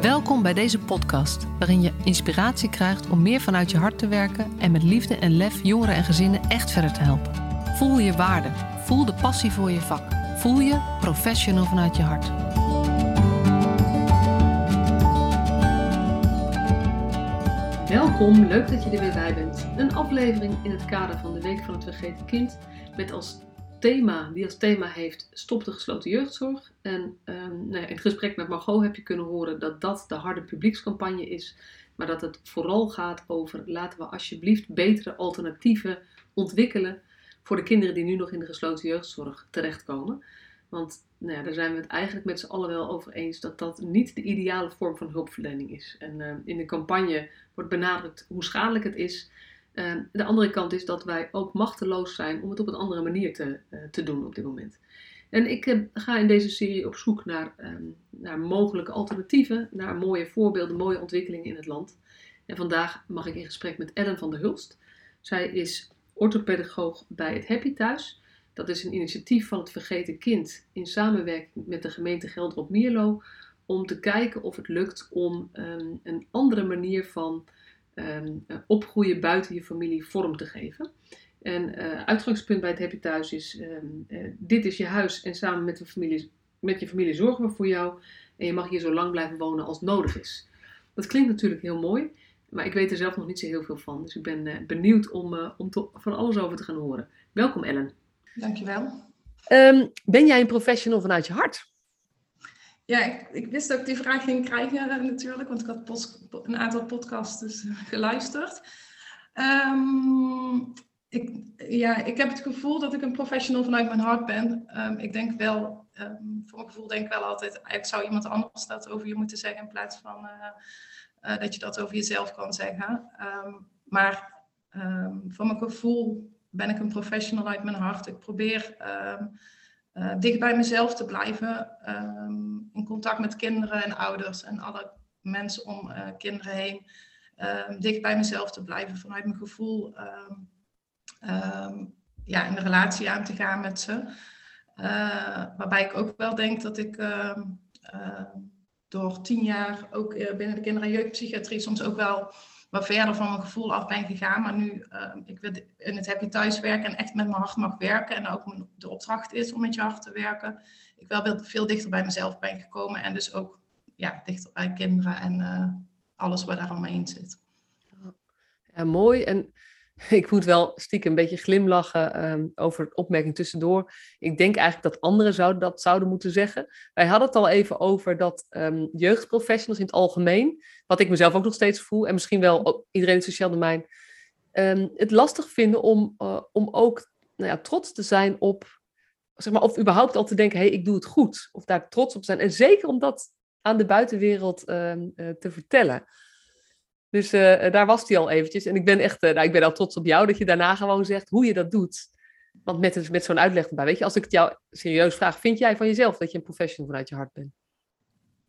Welkom bij deze podcast, waarin je inspiratie krijgt om meer vanuit je hart te werken en met liefde en lef jongeren en gezinnen echt verder te helpen. Voel je waarde, voel de passie voor je vak, voel je professional vanuit je hart. Welkom, leuk dat je er weer bij bent. Een aflevering in het kader van de Week van het Vergeten Kind met als thema, die als thema heeft Stop de gesloten jeugdzorg. En um, nou in het gesprek met Margot heb je kunnen horen dat dat de harde publiekscampagne is. Maar dat het vooral gaat over laten we alsjeblieft betere alternatieven ontwikkelen voor de kinderen die nu nog in de gesloten jeugdzorg terechtkomen. Want nou ja, daar zijn we het eigenlijk met z'n allen wel over eens dat dat niet de ideale vorm van hulpverlening is. En uh, in de campagne wordt benadrukt hoe schadelijk het is. Uh, de andere kant is dat wij ook machteloos zijn om het op een andere manier te, uh, te doen op dit moment. En ik uh, ga in deze serie op zoek naar, um, naar mogelijke alternatieven, naar mooie voorbeelden, mooie ontwikkelingen in het land. En vandaag mag ik in gesprek met Ellen van der Hulst. Zij is orthopedagoog bij het Happy Thuis. Dat is een initiatief van het Vergeten Kind in samenwerking met de gemeente Gelderop-Mierlo. Om te kijken of het lukt om um, een andere manier van um, opgroeien buiten je familie vorm te geven. En uh, uitgangspunt bij het Happy Thuis is: um, uh, dit is je huis en samen met, de familie, met je familie zorgen we voor jou. En je mag hier zo lang blijven wonen als nodig is. Dat klinkt natuurlijk heel mooi, maar ik weet er zelf nog niet zo heel veel van. Dus ik ben uh, benieuwd om, om van alles over te gaan horen. Welkom Ellen. Dankjewel. Um, ben jij een professional vanuit je hart? Ja, ik, wist dat ik die vraag ging krijgen natuurlijk, want ik had een aantal podcasts dus geluisterd. Um, ik, ja, ik heb het gevoel dat ik een professional vanuit mijn hart ben. Um, ik denk wel, um, voor mijn gevoel denk ik wel altijd, ik zou iemand anders dat over je moeten zeggen in plaats van uh, uh, dat je dat over jezelf kan zeggen. maar voor mijn gevoel ben ik een professional uit mijn hart. Ik probeer uh, dicht bij mezelf te blijven. Um, in contact met kinderen en ouders en alle mensen om uh, kinderen heen. Um, dicht bij mezelf te blijven vanuit mijn gevoel. Um, ja, in de relatie aan te gaan met ze. Uh, waarbij ik ook wel denk dat ik door tien jaar ook binnen de kinder- en jeugdpsychiatrie soms ook wel wat verder van mijn gevoel af ben gegaan. Maar nu uh, ik wil in het happy thuis werken en echt met mijn hart mag werken. En ook de opdracht is om met je hart te werken. Ik wel veel dichter bij mezelf ben gekomen. En dus ook ja, dichter bij kinderen en uh, alles wat daar omheen zit. Ja, mooi. En ik moet wel stiekem een beetje glimlachen um, over de opmerking tussendoor. Ik denk eigenlijk dat anderen zouden dat zouden moeten zeggen. Wij hadden het al even over dat um, jeugdprofessionals in het algemeen, wat ik mezelf ook nog steeds voel, en misschien wel iedereen in het sociaal domein, um, het lastig vinden om, uh, om ook nou ja, trots te zijn op, zeg maar, of überhaupt al te denken, hé, hey, ik doe het goed. Of daar trots op zijn. En zeker om dat aan de buitenwereld uh, te vertellen. Dus uh, daar was hij al eventjes. En ik ben echt, uh, nou, ik ben al trots op jou dat je daarna gewoon zegt hoe je dat doet. Want met, met zo'n uitleg erbij, weet je, als ik het jou serieus vraag, vind jij van jezelf dat je een professional vanuit je hart bent?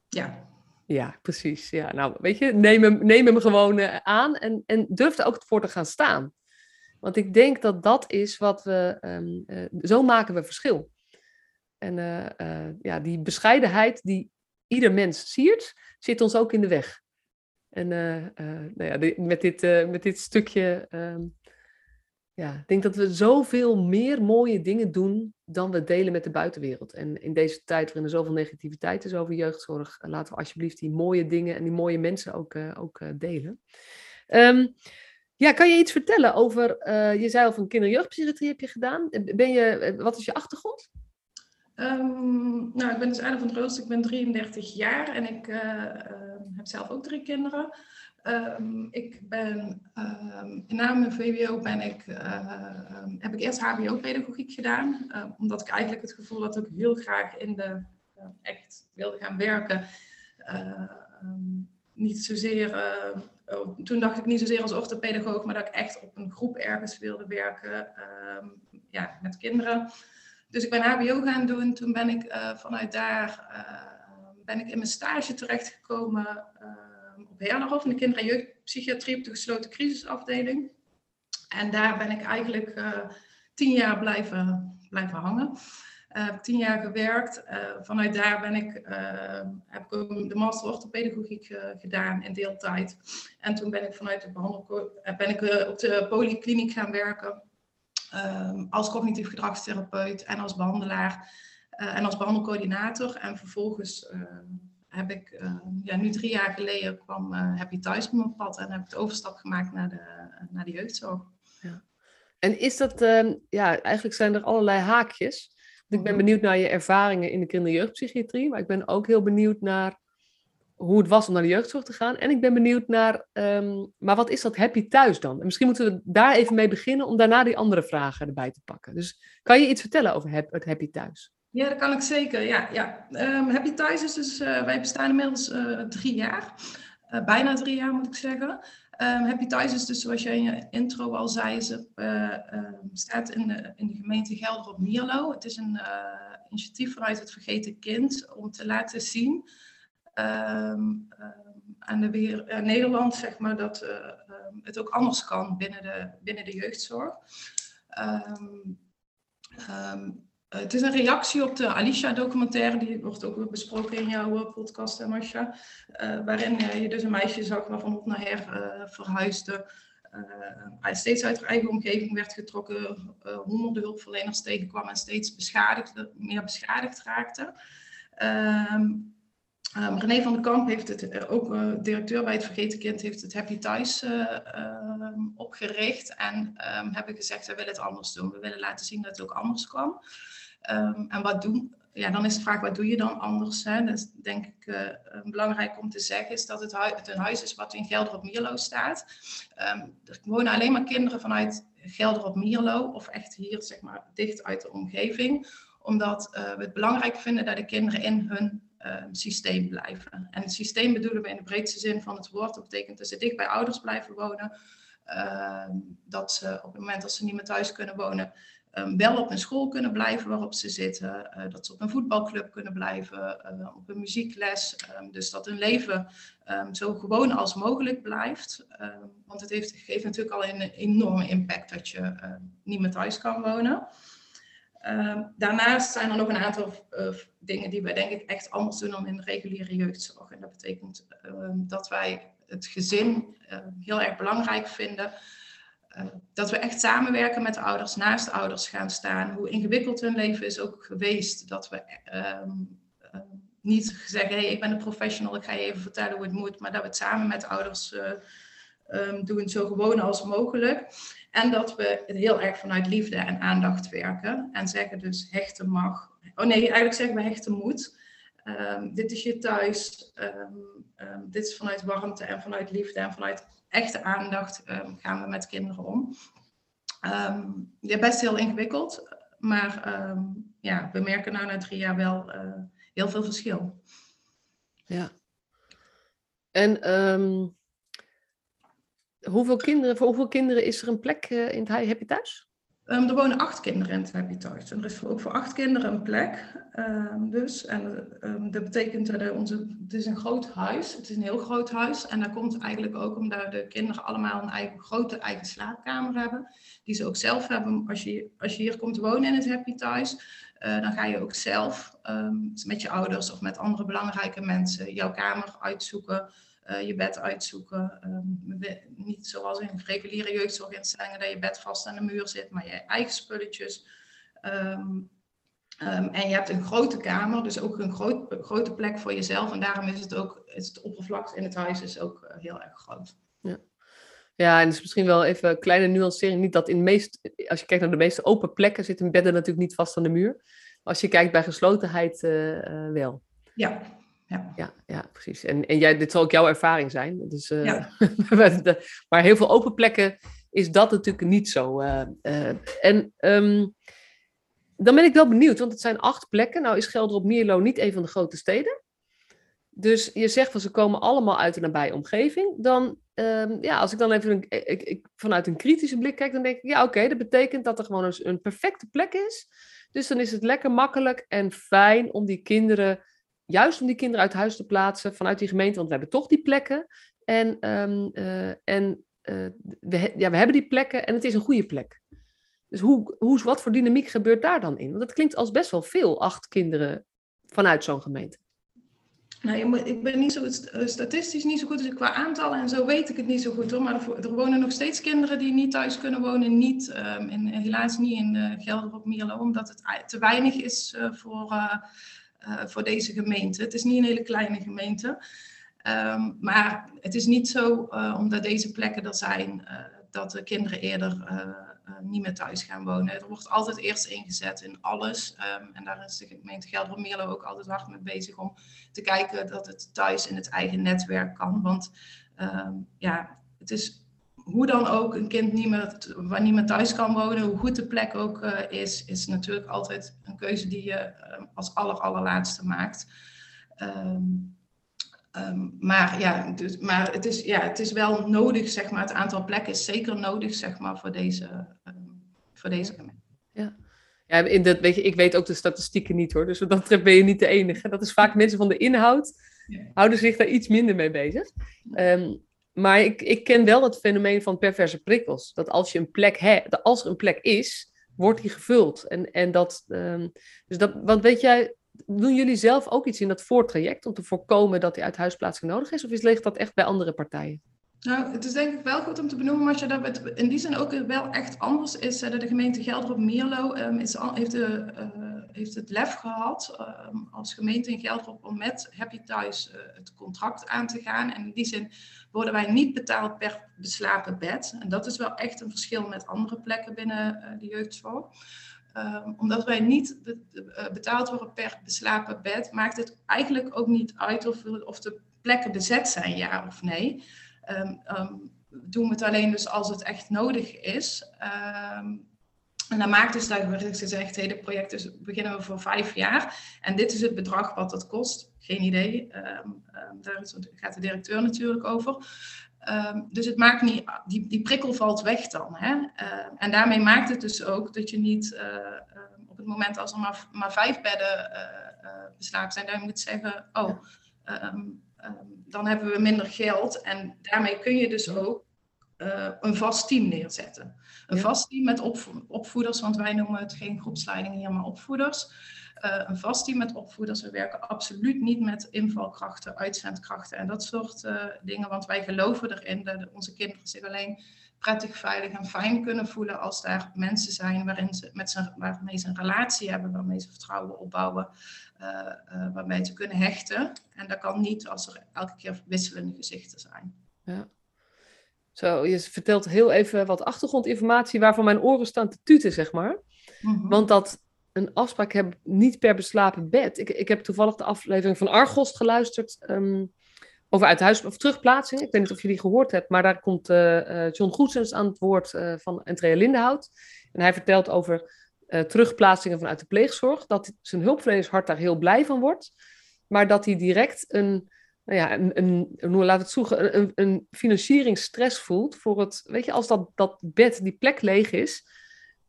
Ja. Ja, precies. Ja, nou, weet je, neem hem, neem hem gewoon uh, aan en, en durf er ook voor te gaan staan. Want ik denk dat dat is wat we, um, zo maken we verschil. En ja, die bescheidenheid die ieder mens siert, zit ons ook in de weg. En uh, uh, nou ja, met, dit, uh, met dit stukje, um, ja, ik denk dat we zoveel meer mooie dingen doen dan we delen met de buitenwereld. En in deze tijd waarin er zoveel negativiteit is over jeugdzorg, laten we alsjeblieft die mooie dingen en die mooie mensen ook, ook delen. Um, ja, kan je iets vertellen over, je zei al van kinder- jeugdpsychiatrie heb je gedaan. Ben je, wat is je achtergrond? Um, nou, ik ben dus Anne van Droost, ik ben 33 jaar en ik uh, uh, heb zelf ook drie kinderen. Um, ik ben, na mijn VWO ben ik, uh, heb ik eerst HBO-pedagogiek gedaan, omdat ik eigenlijk het gevoel had dat ik heel graag in de, echt wilde gaan werken. niet zozeer, oh, toen dacht ik niet zozeer als orthopedagoog, maar dat ik echt op een groep ergens wilde werken ja, met kinderen. Dus ik ben HBO gaan doen. Toen ben ik uh, vanuit daar uh, ben ik in mijn stage terechtgekomen uh, op Herderhof in de kinder- en jeugdpsychiatrie op de gesloten crisisafdeling. En daar ben ik eigenlijk tien jaar blijven, blijven hangen. Heb tien jaar gewerkt. vanuit daar ben ik, heb ik de master orthopedagogiek gedaan in deeltijd. En toen ben ik vanuit de behandel ben ik op de polykliniek gaan werken. Ehm, als cognitief gedragstherapeut en als behandelaar en als behandelcoördinator. En vervolgens ehm, heb ik, ehm, ja, nu drie jaar geleden kwam Happy Thuis op mijn pad en heb ik de overstap gemaakt naar de, naar de jeugdzorg. Ja. En is dat, ja, eigenlijk zijn er allerlei haakjes. Ik ben mhm. benieuwd naar je ervaringen in de kinder- en jeugdpsychiatrie, maar ik ben ook heel benieuwd naar hoe het was om naar de jeugdzorg te gaan. En ik ben benieuwd naar, ehm, maar wat is dat happy thuis dan? En misschien moeten we daar even mee beginnen om daarna die andere vragen erbij te pakken. Dus kan je iets vertellen over het happy thuis? Ja, dat kan ik zeker. Ja, ja. Um, happy thuis is dus, uh, wij bestaan inmiddels uh, drie jaar. Uh, bijna drie jaar moet ik zeggen. Um, happy thuis is dus, zoals jij in je intro al zei, is staat in de, in de gemeente Gelder op Mierlo. Het is een initiatief vanuit het Vergeten Kind om te laten zien aan de weer, uh, Nederland, zeg maar, dat uh, het ook anders kan binnen de, binnen de jeugdzorg. Het is een reactie op de Alicia-documentaire, die wordt ook weer besproken in jouw podcast, Masha, waarin je dus een meisje zag waarvan op naar her verhuisde. Steeds uit haar eigen omgeving werd getrokken, uh, honderden hulpverleners tegenkwam en steeds beschadigd, meer beschadigd raakte. Um, René van den Kamp heeft het, uh, ook uh, directeur bij het Vergeten Kind, heeft het Happy Thuis uh, opgericht. En um, hebben gezegd, we willen het anders doen. We willen laten zien dat het ook anders kan. En wat doen, ja, dan is de vraag, wat doe je dan anders? Hè? Dat is denk ik belangrijk om te zeggen, is dat het, het, een huis is wat in Gelder op Mierlo staat. er wonen alleen maar kinderen vanuit Gelder op Mierlo, of echt hier, zeg maar, dicht uit de omgeving. Omdat we het belangrijk vinden dat de kinderen in hun Ehm, systeem blijven. En het systeem bedoelen we in de breedste zin van het woord. Dat betekent dat ze dicht bij ouders blijven wonen. Ehm, dat ze op het moment dat ze niet meer thuis kunnen wonen, um, wel op een school kunnen blijven waarop ze zitten. Uh, dat ze op een voetbalclub kunnen blijven, uh, op een muziekles. dus dat hun leven zo gewoon als mogelijk blijft. want het heeft, geeft natuurlijk al een enorme impact dat je niet meer thuis kan wonen. Ehm, daarnaast zijn er nog een aantal uh, dingen die wij denk ik echt anders doen dan in de reguliere jeugdzorg. En dat betekent ehm, dat wij het gezin ehm, heel erg belangrijk vinden. dat we echt samenwerken met de ouders, naast de ouders gaan staan. Hoe ingewikkeld hun leven is ook geweest. Dat we niet zeggen, hey, ik ben een professional, ik ga je even vertellen hoe het moet. Maar dat we het samen met de ouders uh, doen, zo gewoon als mogelijk. En dat we heel erg vanuit liefde en aandacht werken. En zeggen dus hechten mag. Oh nee, eigenlijk zeggen we hechten moet. Um, dit is je thuis. Um, um, dit is vanuit warmte en vanuit liefde en vanuit echte aandacht gaan we met kinderen om. best heel ingewikkeld. Maar ja, we merken nou na drie jaar wel uh, heel veel verschil. Ja. En hoeveel kinderen, voor hoeveel kinderen is er een plek uh, in het Happy Thuis? Um, er wonen acht kinderen in het Happy Thuis. Er is ook voor acht kinderen een plek. Um, dus. En um, dat betekent dat onze, het is een groot huis. Het is een heel groot huis. En dat komt eigenlijk ook omdat de kinderen allemaal een eigen, grote eigen slaapkamer hebben. Die ze ook zelf hebben. Als je, als je hier komt wonen in het Happy Thuis, uh, dan ga je ook zelf met je ouders of met andere belangrijke mensen jouw kamer uitzoeken. Eh, je bed uitzoeken. Um, niet zoals in reguliere jeugdzorginstellingen dat je bed vast aan de muur zit, maar je eigen spulletjes. Um, um, en je hebt een grote kamer, dus ook een groot, grote plek voor jezelf. En daarom is het ook, is het oppervlak in het huis is ook uh, heel erg groot. Ja. Ja, en is misschien wel even een kleine nuancering. Niet dat in meest, als je kijkt naar de meeste open plekken, zitten bedden natuurlijk niet vast aan de muur. Als je kijkt bij geslotenheid, uh, wel. Ja, ja. Ja, ja, precies. En, en jij, dit zal ook jouw ervaring zijn. Dus, uh, ja. maar heel veel open plekken is dat natuurlijk niet zo. Uh, uh, en um, dan ben ik wel benieuwd, want het zijn acht plekken. Nou is Gelder op Mierlo niet een van de grote steden. Dus je zegt van ze komen allemaal uit een nabije omgeving. Dan, um, ja, als ik dan even een, ik, ik, vanuit een kritische blik kijk, dan denk ik, ja oké, dat betekent dat er gewoon een, een perfecte plek is. Dus dan is het lekker makkelijk en fijn om die kinderen juist om die kinderen uit huis te plaatsen vanuit die gemeente, want we hebben toch die plekken. En, um, uh, en uh, we, ja, we hebben die plekken en het is een goede plek. Dus hoe, hoe, wat voor dynamiek gebeurt daar dan in? Want het klinkt als best wel veel, acht kinderen vanuit zo'n gemeente. Nou, ik ben niet zo eh, statistisch niet zo goed, dus qua aantallen en zo weet ik het niet zo goed hoor. Maar er, wonen nog steeds kinderen die niet thuis kunnen wonen. Niet, um, in, helaas niet in uh, Gelder op Mierlo, omdat het te weinig is voor, voor deze gemeente. Het is niet een hele kleine gemeente. Um, maar het is niet zo, omdat deze plekken er zijn, dat de kinderen eerder niet meer thuis gaan wonen. Er wordt altijd eerst ingezet in alles. Um, en daar is de gemeente Geldermeerlo ook altijd hard mee bezig om te kijken dat het thuis in het eigen netwerk kan. Want um, ja, het is hoe dan ook een kind niet meer, waar niet meer thuis kan wonen, hoe goed de plek ook uh, is, is natuurlijk altijd een keuze die je uh, als aller, allerlaatste maakt. Um, Um, maar ja, dus, maar het, is, ja, het is wel nodig, zeg maar. Het aantal plekken is zeker nodig, zeg maar, voor deze, um, voor deze gemeente. Ja. Ja, in dat, weet je, ik weet ook de statistieken niet hoor, dus wat dat betreft ben je niet de enige. Dat is vaak mensen van de inhoud, houden zich daar iets minder mee bezig. Um, maar ik, ik ken wel het fenomeen van perverse prikkels. Dat als je een plek hebt, als er een plek is, wordt die gevuld. En, en dat, dus dat, want weet jij, doen jullie zelf ook iets in dat voortraject om te voorkomen dat die uithuisplaatsing nodig is? Of is, ligt dat echt bij andere partijen? Nou, het is denk ik wel goed om te benoemen, je dat in die zin ook wel echt anders is. Dat de gemeente Gelder op Meerlo is, heeft, de, uh, heeft het lef gehad um, als gemeente in Gelderop om met Happy Thuis uh, het contract aan te gaan. En in die zin worden wij niet betaald per beslapen bed. En dat is wel echt een verschil met andere plekken binnen uh, de jeugdzorg. Um, omdat wij niet eh, betaald worden per beslapen bed, maakt het eigenlijk ook niet uit of, of de plekken bezet zijn, ja of nee. Um, um, doen we het alleen dus als het echt nodig is. en dan maakt dus dat wordt gezegd, hey, dit project dus beginnen we voor vijf jaar. En dit is het bedrag wat dat kost. Geen idee. daar gaat de directeur natuurlijk over. Um, dus het maakt niet, die, die prikkel valt weg dan. Hè? Uh, en daarmee maakt het dus ook dat je niet uh, op het moment als er maar, maar vijf bedden uh, beslapen zijn, dan moet zeggen, oh, um, dan hebben we minder geld. En daarmee kun je dus ook een vast team neerzetten. Een ja. vast team met opvo opvoeders, want wij noemen het geen groepsleiding hier, maar opvoeders. Uh, een vast team met opvoeders. We werken absoluut niet met invalkrachten, uitzendkrachten en dat soort uh, dingen. Want wij geloven erin dat onze kinderen zich alleen prettig, veilig en fijn kunnen voelen als daar mensen zijn waarin ze met zijn, waarmee ze een relatie hebben, waarmee ze vertrouwen opbouwen, waarmee ze kunnen hechten. En dat kan niet als er elke keer wisselende gezichten zijn. Ja. Zo, je vertelt heel even wat achtergrondinformatie waarvan mijn oren staan te tuten, zeg maar. Mm -hmm. Want dat een afspraak heb niet per beslapen bed. Ik, ik heb toevallig de aflevering van Argos geluisterd um, over uit huis of terugplaatsing. Ik weet niet of je die gehoord hebt, maar daar komt uh, John Goesens aan het woord uh, van Andrea Lindenhout. En hij vertelt over terugplaatsingen vanuit de pleegzorg. Dat zijn hulpverlenershart daar heel blij van wordt. Maar dat hij direct een, nou ja, een, een, een laat het zoeken, een financieringsstress voelt voor het, weet je, als dat, dat bed, die plek leeg is,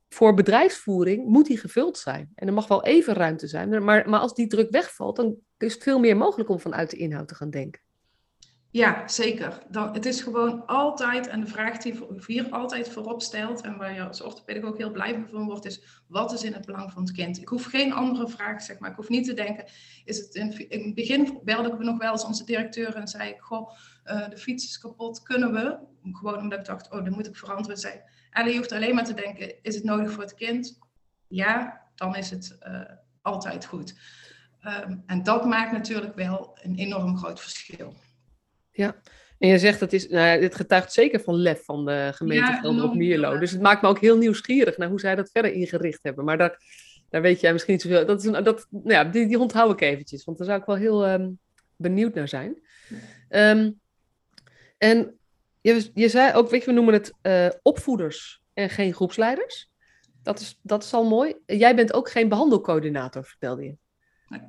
voor bedrijfsvoering moet die gevuld zijn. En er mag wel even ruimte zijn, maar, maar als die druk wegvalt, dan is het veel meer mogelijk om vanuit de inhoud te gaan denken. Ja, zeker. Dan, het is gewoon altijd, en de vraag die hier altijd voorop stelt, en waar je als orthopedagoog heel blij van wordt, is wat is in het belang van het kind? Ik hoef geen andere vraag, zeg maar. Ik hoef niet te denken, is het in, het begin belde ik nog wel eens onze directeur en zei ik, goh, uh, de fiets is kapot, kunnen we? Gewoon omdat ik dacht, oh, dan moet ik verantwoorden. Zei, en je hoeft alleen maar te denken, is het nodig voor het kind? Ja, dan is het uh, altijd goed. Um, en dat maakt natuurlijk wel een enorm groot verschil. Ja, en je zegt dat is, nou ja, dit getuigt zeker van lef van de gemeente ja, van op Mierlo. Dus het maakt me ook heel nieuwsgierig naar hoe zij dat verder ingericht hebben. Maar daar, daar weet jij misschien niet zoveel. Dat is een, dat, nou ja, die, die onthoud ik eventjes, want daar zou ik wel heel um, benieuwd naar zijn. Um, en je, je zei ook, weet je, we noemen het uh, opvoeders en geen groepsleiders. Dat is, dat is al mooi. Jij bent ook geen behandelcoördinator, vertelde je. Nee.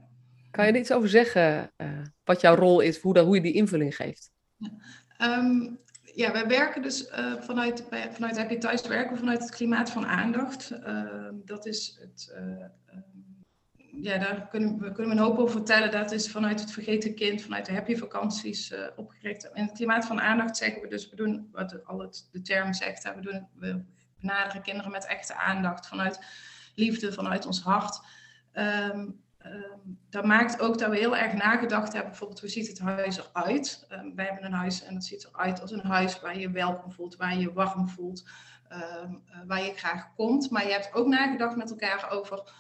Kan je er iets over zeggen, uh, wat jouw rol is, hoe, dat, hoe je die invulling geeft? Ja, um, ja wij werken dus uh, vanuit, vanuit Happy Thuis werken we vanuit het klimaat van aandacht. Ehm, dat is het ja, daar kunnen we, kunnen we een hoop over vertellen. Dat is vanuit het Vergeten Kind, vanuit de Happy Vakanties opgericht. In het klimaat van aandacht zeggen we dus, we doen wat al het, de term zegt, we, doen, we benaderen kinderen met echte aandacht, vanuit liefde, vanuit ons hart. Um, dat maakt ook dat we heel erg nagedacht hebben, bijvoorbeeld hoe ziet het huis eruit? Um, wij hebben een huis en dat ziet eruit als een huis waar je welkom voelt, waar je warm voelt, um, waar je graag komt. Maar je hebt ook nagedacht met elkaar over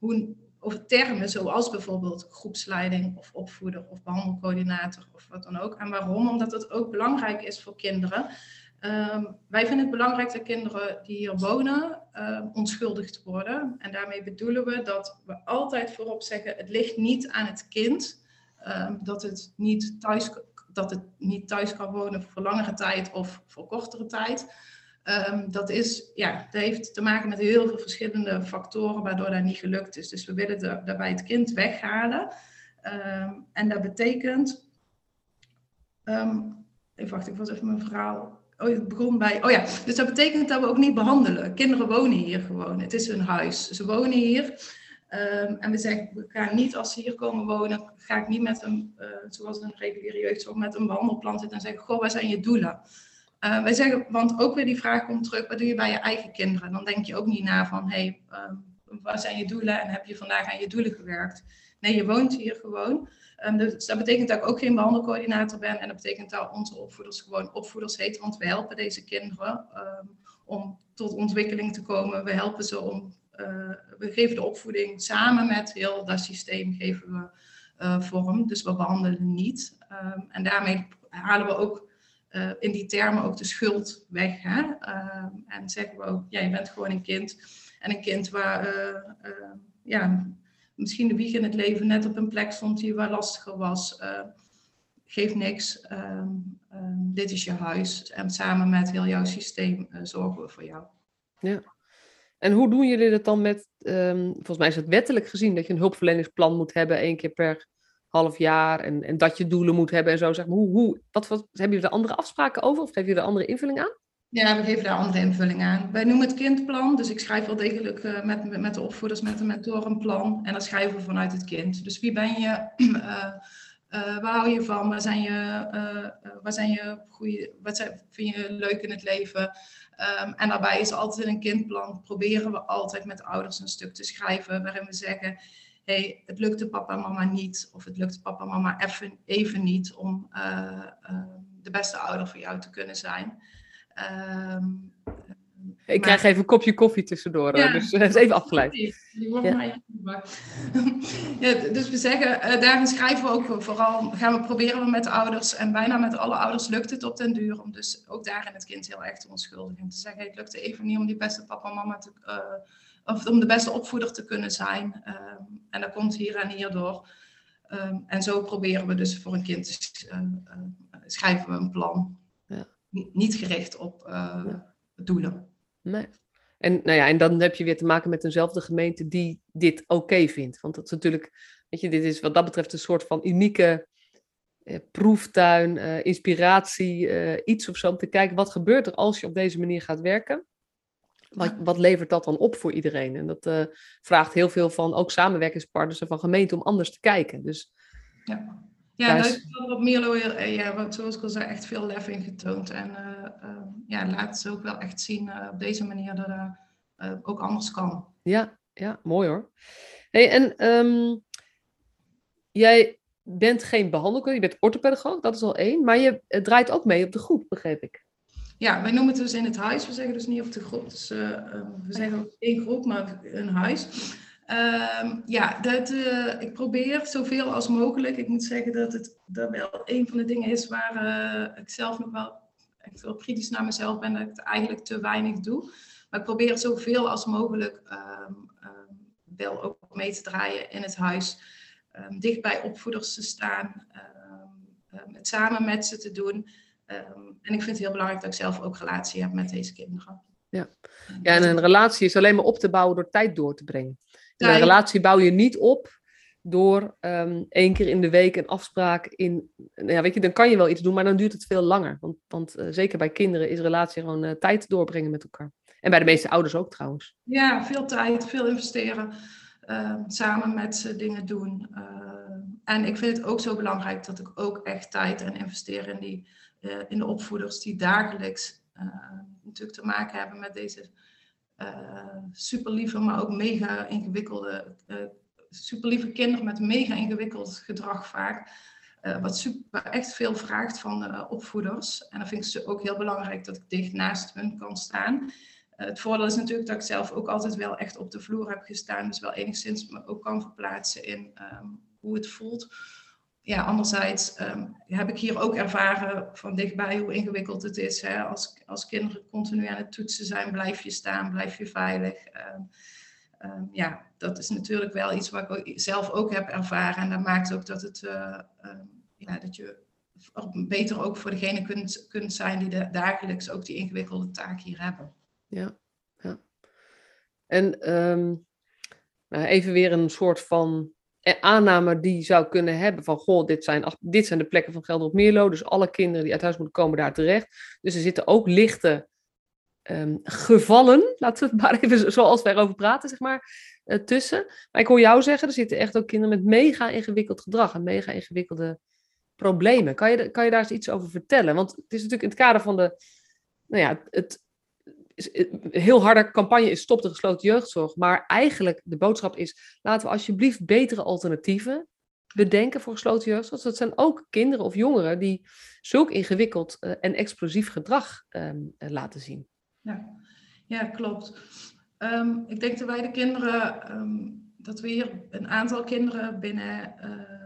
hoe, over termen zoals bijvoorbeeld groepsleiding of opvoeder of behandelcoördinator of wat dan ook. En waarom? Omdat het ook belangrijk is voor kinderen. Um, wij vinden het belangrijk dat kinderen die hier wonen um, onschuldigd worden. En daarmee bedoelen we dat we altijd voorop zeggen: het ligt niet aan het kind um, dat, het niet thuis, dat het niet thuis kan wonen voor langere tijd of voor kortere tijd. Dat, is, ja, dat heeft te maken met heel veel verschillende factoren waardoor dat niet gelukt is. Dus we willen daarbij het kind weghalen. En dat betekent. Even wacht, ik was even mijn verhaal. Oh, het begon bij. Oh ja, dus dat betekent dat we ook niet behandelen. Kinderen wonen hier gewoon. Het is hun huis. Ze wonen hier. en we zeggen, we gaan niet als ze hier komen wonen, ga ik niet met een, uh, zoals een reguliere jeugdzorg, met een wandelplan zitten en zeggen, goh, wat zijn je doelen? Uh, wij zeggen, want ook weer die vraag komt terug, wat doe je bij je eigen kinderen? Dan denk je ook niet na van, hé, hey, uh, wat zijn je doelen en heb je vandaag aan je doelen gewerkt? Nee, je woont hier gewoon. Um, dus dat betekent dat ik ook geen behandelcoördinator ben en dat betekent dat onze opvoeders gewoon opvoeders heten, want we helpen deze kinderen um, om tot ontwikkeling te komen. We helpen ze om, uh, we geven de opvoeding samen met heel dat systeem geven we uh, vorm, dus we behandelen niet. Um, en daarmee halen we ook uh, in die termen ook de schuld weg. Hè? En zeggen we ook, ja, je bent gewoon een kind. En een kind waar uh, ja, misschien de wieg in het leven net op een plek stond die waar lastiger was. geeft niks. Ehm, ehm, dit is je huis. En samen met heel jouw systeem zorgen we voor jou. Ja. En hoe doen jullie dat dan met, um, volgens mij is het wettelijk gezien dat je een hulpverleningsplan moet hebben één keer per half jaar en, en dat je doelen moet hebben en zo. Zeg maar. hoe, hoe, wat, wat, hebben jullie er andere afspraken over of geven jullie er andere invulling aan? Ja, we geven daar andere invulling aan. Wij noemen het kindplan, dus ik schrijf wel degelijk uh, met, met de opvoeders, met de mentor een plan. En dan schrijven we vanuit het kind. Dus wie ben je, uh, uh, waar hou je van, waar zijn je, waar zijn je goede, wat zijn, vind je leuk in het leven? Um, en daarbij is altijd in een kindplan, proberen we altijd met ouders een stuk te schrijven waarin we zeggen hey, het lukte papa en mama niet, of het lukte papa en mama even, even niet om uh, uh, de beste ouder voor jou te kunnen zijn. Um, ik krijg even een kopje koffie tussendoor, ja, dus dat is even afgeleid. Die wordt ja. Dus we zeggen, uh, daarin schrijven we ook vooral, gaan we proberen we met de ouders, en bijna met alle ouders lukt het op den duur, om dus ook daarin het kind heel erg te onschuldigen. Te zeggen, het lukte even niet om die beste papa en mama te, of om de beste opvoeder te kunnen zijn. Um, en dat komt hier en hier door. Um, en zo proberen we dus voor een kind te uh, schrijven we een plan. Ja. Niet gericht op uh, doelen. Nee. En, nou ja, en dan heb je weer te maken met eenzelfde gemeente die dit oké okay vindt. Want dat is natuurlijk, weet je, dit is wat dat betreft een soort van unieke eh, proeftuin, eh, inspiratie, eh, iets of zo. Om te kijken wat gebeurt er als je op deze manier gaat werken. Wat, wat, levert dat dan op voor iedereen? En dat uh, vraagt heel veel van ook samenwerkingspartners en van gemeenten om anders te kijken. Dus, ja, ja daar is op Mierlo, ja, wat, zoals ik al zei, echt veel lef in getoond. En uh, uh, ja, laat ze ook wel echt zien op deze manier dat het ook anders kan. Ja, ja mooi hoor. Hey, en um, jij bent geen behandelkundige, je bent orthopedagoog, dat is al één. Maar je draait ook mee op de groep, begreep ik. Ja, wij noemen het dus in het huis. We zeggen dus niet of de groep. Dus, uh, we zeggen ook één groep, maar een huis. Uh, ja, dat, uh, ik probeer zoveel als mogelijk. Ik moet zeggen dat het dat wel een van de dingen is waar uh, ik zelf nog wel echt wel kritisch naar mezelf ben. Dat ik het eigenlijk te weinig doe. Maar ik probeer zoveel als mogelijk um, um, wel ook mee te draaien in het huis. Dicht bij opvoeders te staan. het samen met ze te doen. En ik vind het heel belangrijk dat ik zelf ook relatie heb met deze kinderen. Ja, en een relatie is alleen maar op te bouwen door tijd door te brengen. En een relatie bouw je niet op door um, één keer in de week een afspraak in. Nou ja, weet je, dan kan je wel iets doen, maar dan duurt het veel langer. Want, want uh, zeker bij kinderen is relatie gewoon uh, tijd doorbrengen met elkaar. En bij de meeste ouders ook trouwens. Ja, veel tijd, veel investeren. Uh, samen met ze dingen doen. en ik vind het ook zo belangrijk dat ik ook echt tijd en investeer in die in de opvoeders die dagelijks natuurlijk te maken hebben met deze uh, super lieve, maar ook mega ingewikkelde, uh, super lieve kinderen met mega ingewikkeld gedrag vaak. Uh, wat super, echt veel vraagt van opvoeders. En dan vind ik ze ook heel belangrijk dat ik dicht naast hun kan staan. het voordeel is natuurlijk dat ik zelf ook altijd wel echt op de vloer heb gestaan. Dus wel enigszins me ook kan verplaatsen in um, hoe het voelt ja, anderzijds um, heb ik hier ook ervaren van dichtbij hoe ingewikkeld het is. Hè? Als, als kinderen continu aan het toetsen zijn, blijf je staan, blijf je veilig. Um, um, ja, dat is natuurlijk wel iets wat ik zelf ook heb ervaren. En dat maakt ook dat, het, uh, ja, dat je beter ook voor degene kunt, kunt zijn die de, dagelijks ook die ingewikkelde taak hier hebben. Ja, ja. En nou, even weer een soort van aanname die zou kunnen hebben van, goh, dit zijn, dit zijn de plekken van Gelder op Meerlo, dus alle kinderen die uit huis moeten komen daar terecht. Dus er zitten ook lichte um, gevallen, laten we het maar even zoals wij erover praten, zeg maar, uh, tussen. Maar ik hoor jou zeggen, er zitten echt ook kinderen met mega ingewikkeld gedrag en mega ingewikkelde problemen. Kan je, kan je daar eens iets over vertellen? Want het is natuurlijk in het kader van de, nou ja, het, heel harde campagne is stop de gesloten jeugdzorg. Maar eigenlijk de boodschap is, laten we alsjeblieft betere alternatieven bedenken voor gesloten jeugdzorg. Dat zijn ook kinderen of jongeren die zulk ingewikkeld uh, en explosief gedrag um, laten zien. Ja, ja klopt. Um, ik denk dat wij de kinderen, um, dat we hier een aantal kinderen binnen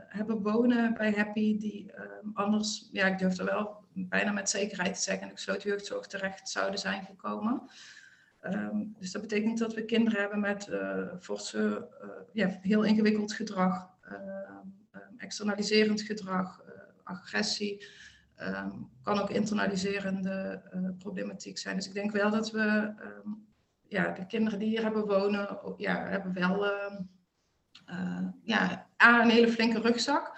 hebben wonen bij Happy, die anders, ja, ik durf er wel bijna met zekerheid te zeggen, de gesloten jeugdzorg terecht zouden zijn gekomen. Um, dus dat betekent dat we kinderen hebben met uh, forse, uh, ja, heel ingewikkeld gedrag, uh, externaliserend gedrag, agressie. Um, kan ook internaliserende problematiek zijn. Dus ik denk wel dat we ja, de kinderen die hier hebben wonen, ja, hebben wel ja, A, een hele flinke rugzak.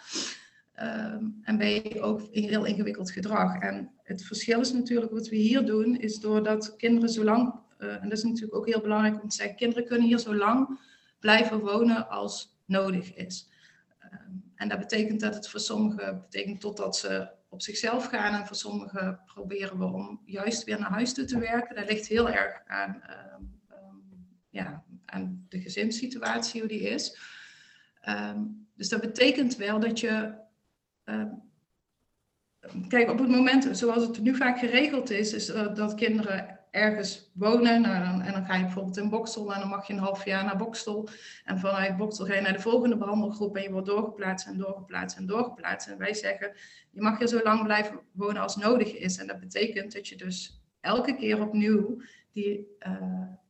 Um, en B, ook heel ingewikkeld gedrag. En het verschil is natuurlijk wat we hier doen, is doordat kinderen zo lang, uh, en dat is natuurlijk ook heel belangrijk om te zeggen, kinderen kunnen hier zo lang blijven wonen als nodig is. Um, en dat betekent dat het voor sommigen betekent totdat ze op zichzelf gaan en voor sommigen proberen we om juist weer naar huis toe te werken. Dat ligt heel erg aan, um, ja, aan de gezinssituatie, hoe die is. dus dat betekent wel dat je Ehm, kijk, op het moment zoals het nu vaak geregeld is, is dat kinderen ergens wonen. Nou, en dan ga je bijvoorbeeld in Boksel en dan mag je een half jaar naar Boksel. En vanuit Boksel ga je naar de volgende behandelgroep en je wordt doorgeplaatst en doorgeplaatst en doorgeplaatst. En wij zeggen, je mag hier zo lang blijven wonen als nodig is. En dat betekent dat je dus elke keer opnieuw die, uh,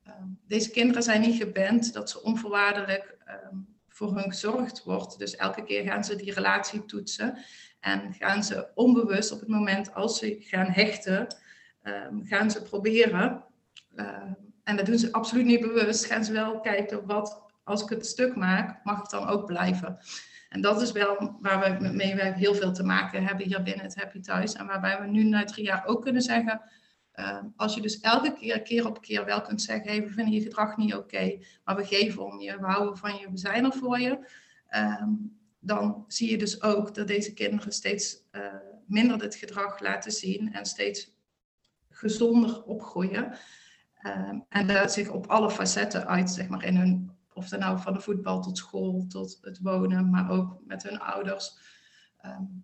uh, deze kinderen zijn niet geband dat ze onvoorwaardelijk um, voor hun gezorgd wordt. Dus elke keer gaan ze die relatie toetsen en gaan ze onbewust op het moment als ze gaan hechten, um, gaan ze proberen, uh, en dat doen ze absoluut niet bewust, gaan ze wel kijken wat, als ik het stuk maak, mag ik dan ook blijven. En dat is wel waar we mee heel veel te maken hebben hier binnen het Happy Thuis. En waarbij we nu na drie jaar ook kunnen zeggen, uh, als je dus elke keer, keer op keer wel kunt zeggen, we vinden je gedrag niet oké, maar we geven om je, we houden van je, we zijn er voor je. Um, dan zie je dus ook dat deze kinderen steeds uh, minder dit gedrag laten zien en steeds gezonder opgroeien. Um, en dat zich op alle facetten uit, zeg maar, in hun, of dan nou van de voetbal tot school, tot het wonen, maar ook met hun ouders.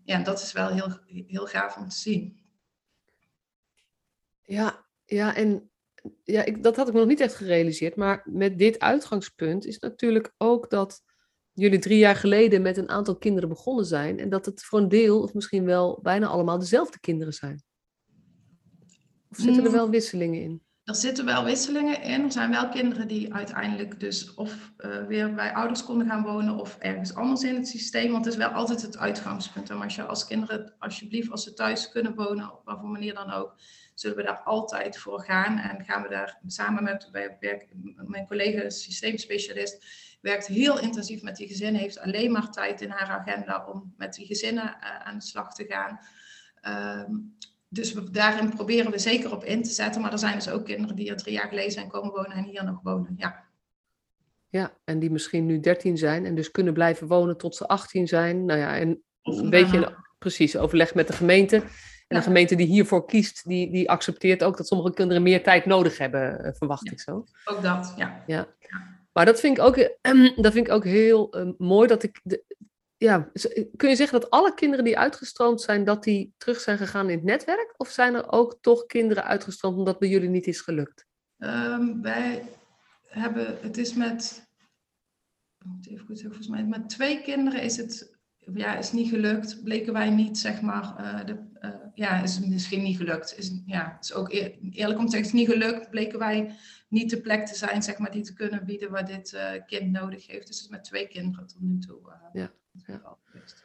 Ja, dat is wel heel, heel gaaf om te zien. Ja, ja en ja, ik, dat had ik me nog niet echt gerealiseerd. Maar met dit uitgangspunt is natuurlijk ook dat jullie drie jaar geleden met een aantal kinderen begonnen zijn. En dat het voor een deel, of misschien wel bijna allemaal, dezelfde kinderen zijn. Of zitten er mm. wel wisselingen in? Er zitten wel wisselingen in. Er zijn wel kinderen die uiteindelijk dus of uh, weer bij ouders konden gaan wonen of ergens anders in het systeem. Want het is wel altijd het uitgangspunt. En als je als kinderen, alsjeblieft, als ze thuis kunnen wonen, op wat voor manier dan ook, zullen we daar altijd voor gaan. En gaan we daar samen met mijn collega systeemspecialist, werkt heel intensief met die gezinnen, heeft alleen maar tijd in haar agenda om met die gezinnen uh, aan de slag te gaan. Um, dus we, daarin proberen we zeker op in te zetten. Maar er zijn dus ook kinderen die er drie jaar geleden zijn komen wonen en hier nog wonen. Ja. Ja, en die misschien nu 13 zijn en dus kunnen blijven wonen tot ze 18 zijn. Nou ja, en een beetje precies overleg met de gemeente En een gemeente die hiervoor kiest, die, die accepteert ook dat sommige kinderen meer tijd nodig hebben, eh, verwacht ik zo. Ook dat, ja. ja. Maar dat vind ik ook, dat vind ik ook heel uh, mooi dat ik. De, ja, kun je zeggen dat alle kinderen die uitgestroomd zijn, dat die terug zijn gegaan in het netwerk? Of zijn er ook toch kinderen uitgestroomd omdat bij jullie niet is gelukt? Um, wij hebben, het is met, even goed zeggen, volgens mij, met twee kinderen is het ja, is niet gelukt. Bleken wij niet, zeg maar, uh, de, uh, ja, is misschien niet gelukt. Is, ja, is ook eerlijk om te zeggen, is niet gelukt. Bleken wij niet de plek te zijn, zeg maar, die te kunnen bieden wat dit uh, kind nodig heeft. Dus het is met twee kinderen tot nu toe. ja.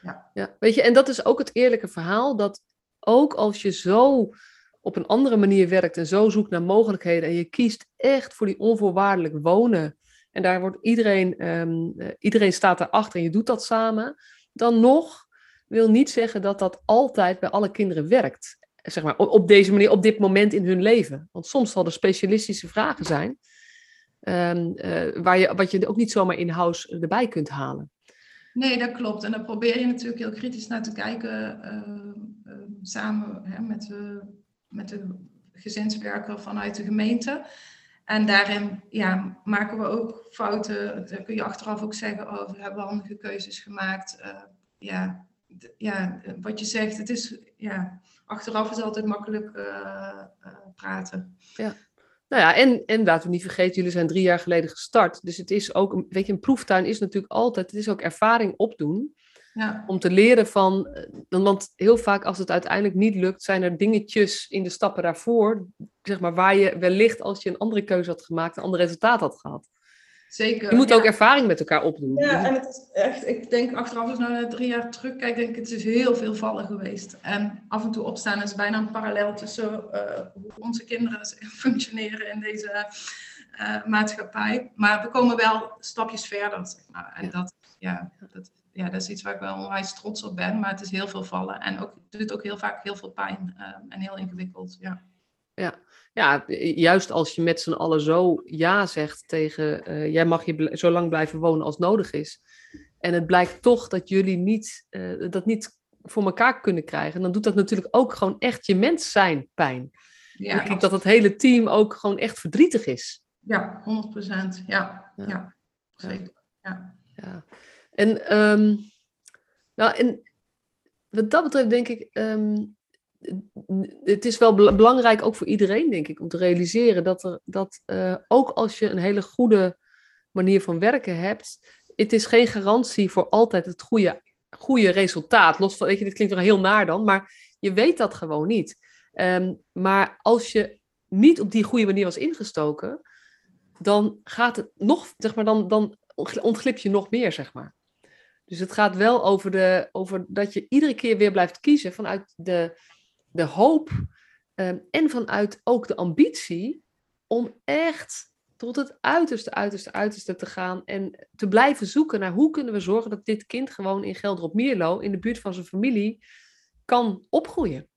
Ja. ja. weet je, en dat is ook het eerlijke verhaal, dat ook als je zo op een andere manier werkt en zo zoekt naar mogelijkheden en je kiest echt voor die onvoorwaardelijk wonen en daar wordt iedereen, um, iedereen staat erachter en je doet dat samen, dan nog wil niet zeggen dat dat altijd bij alle kinderen werkt. Zeg maar, op deze manier, op dit moment in hun leven. Want soms zal er specialistische vragen zijn, um, uh, waar je, wat je ook niet zomaar in-house erbij kunt halen. Nee, dat klopt. En daar probeer je natuurlijk heel kritisch naar te kijken, uh, uh, samen hè, met, de, met de gezinswerker vanuit de gemeente. En daarin ja, maken we ook fouten. Daar kun je achteraf ook zeggen, oh, we hebben handige keuzes gemaakt. Uh, ja, ja, wat je zegt, het is, ja, achteraf is altijd makkelijk praten. Ja. Nou ja, en, en laten we niet vergeten, jullie zijn drie jaar geleden gestart. Dus het is ook, weet je, een proeftuin is natuurlijk altijd, het is ook ervaring opdoen. Ja. Om te leren van, eh, want heel vaak als het uiteindelijk niet lukt, zijn er dingetjes in de stappen daarvoor, zeg maar, waar je wellicht als je een andere keuze had gemaakt, een ander resultaat had gehad. Zeker. Je moet ook ervaring met elkaar opdoen. Ja, en het is echt, ik denk achteraf als ik naar drie jaar terugkijk, denk ik, het is heel veel vallen geweest. En af en toe opstaan is bijna een parallel tussen uh, hoe onze kinderen functioneren in deze uh, maatschappij. Maar we komen wel stapjes verder. Zeg maar. En ja. Dat, ja, dat, ja, dat is iets waar ik wel onwijs trots op ben. Maar het is heel veel vallen. En ook, het doet ook heel vaak heel veel pijn uh, en heel ingewikkeld. Ja. Ja, juist als je met z'n allen zo ja zegt tegen uh, jij mag je zo lang blijven wonen als nodig is. En het blijkt toch dat jullie niet, uh, dat niet voor elkaar kunnen krijgen. Dan doet dat natuurlijk ook gewoon echt je mens zijn pijn. Ja, ik denk dat het hele team ook gewoon echt verdrietig is. Ja, 100 procent. Ja, ja. ja, zeker. Ja. ja. En, um, nou, en wat dat betreft denk ik, um, het is wel belangrijk ook voor iedereen, denk ik, om te realiseren dat, er, dat uh, ook als je een hele goede manier van werken hebt, het is geen garantie voor altijd het goede, goede resultaat. Los van, weet je, dit klinkt wel heel naar dan, maar je weet dat gewoon niet. Um, maar als je niet op die goede manier was ingestoken, dan gaat het nog, zeg maar, dan, dan ontglip je nog meer, zeg maar. Dus het gaat wel over, de, over dat je iedere keer weer blijft kiezen vanuit de, de hoop um, en vanuit ook de ambitie om echt tot het uiterste, uiterste, uiterste te gaan en te blijven zoeken naar hoe kunnen we zorgen dat dit kind gewoon in Gelderop Mierlo, in de buurt van zijn familie, kan opgroeien.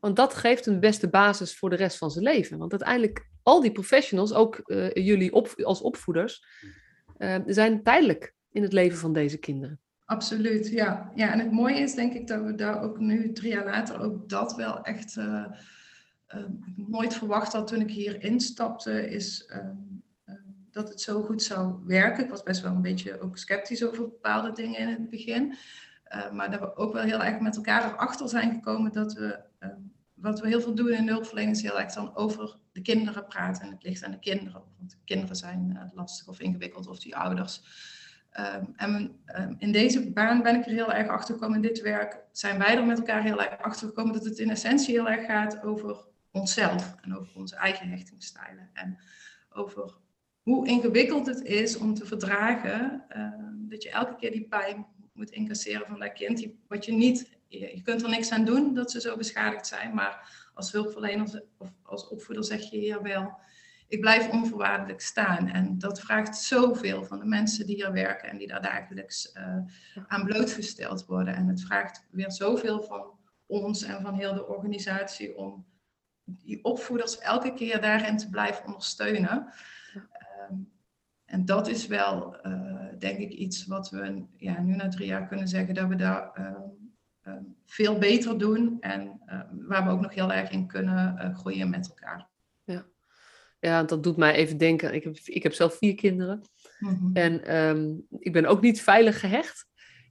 Want dat geeft een beste basis voor de rest van zijn leven. Want uiteindelijk, al die professionals, ook uh, jullie als opvoeders, uh, zijn tijdelijk in het leven van deze kinderen. Absoluut, ja. ja. En het mooie is denk ik dat we daar ook nu, drie jaar later, ook dat wel echt uh, uh, nooit verwacht had toen ik hier instapte, is uh, dat het zo goed zou werken. Ik was best wel een beetje ook sceptisch over bepaalde dingen in het begin. maar dat we ook wel heel erg met elkaar erachter zijn gekomen dat we, wat we heel veel doen in de hulpverlening, is heel erg dan over de kinderen praten. En het ligt aan de kinderen. Want de kinderen zijn lastig of ingewikkeld of die ouders. Um, en um, in deze baan ben ik er heel erg achter gekomen. In dit werk zijn wij er met elkaar heel erg achter gekomen dat het in essentie heel erg gaat over onszelf en over onze eigen hechtingsstijlen. En over hoe ingewikkeld het is om te verdragen um, dat je elke keer die pijn moet incasseren van dat kind. Die, wat je niet, je, je, kunt er niks aan doen dat ze zo beschadigd zijn, maar als hulpverlener of als opvoeder zeg je hier wel ik blijf onvoorwaardelijk staan. En dat vraagt zoveel van de mensen die hier werken en die daar dagelijks uh, aan blootgesteld worden. En het vraagt weer zoveel van ons en van heel de organisatie om die opvoeders elke keer daarin te blijven ondersteunen. Um, en dat is wel, uh, denk ik, iets wat we ja, nu na drie jaar kunnen zeggen dat we daar uh, veel beter doen en waar we ook nog heel erg in kunnen groeien met elkaar. Ja. dat doet mij even denken. Ik heb, ik heb zelf vier kinderen. Mhm. En ehm, ik ben ook niet veilig gehecht.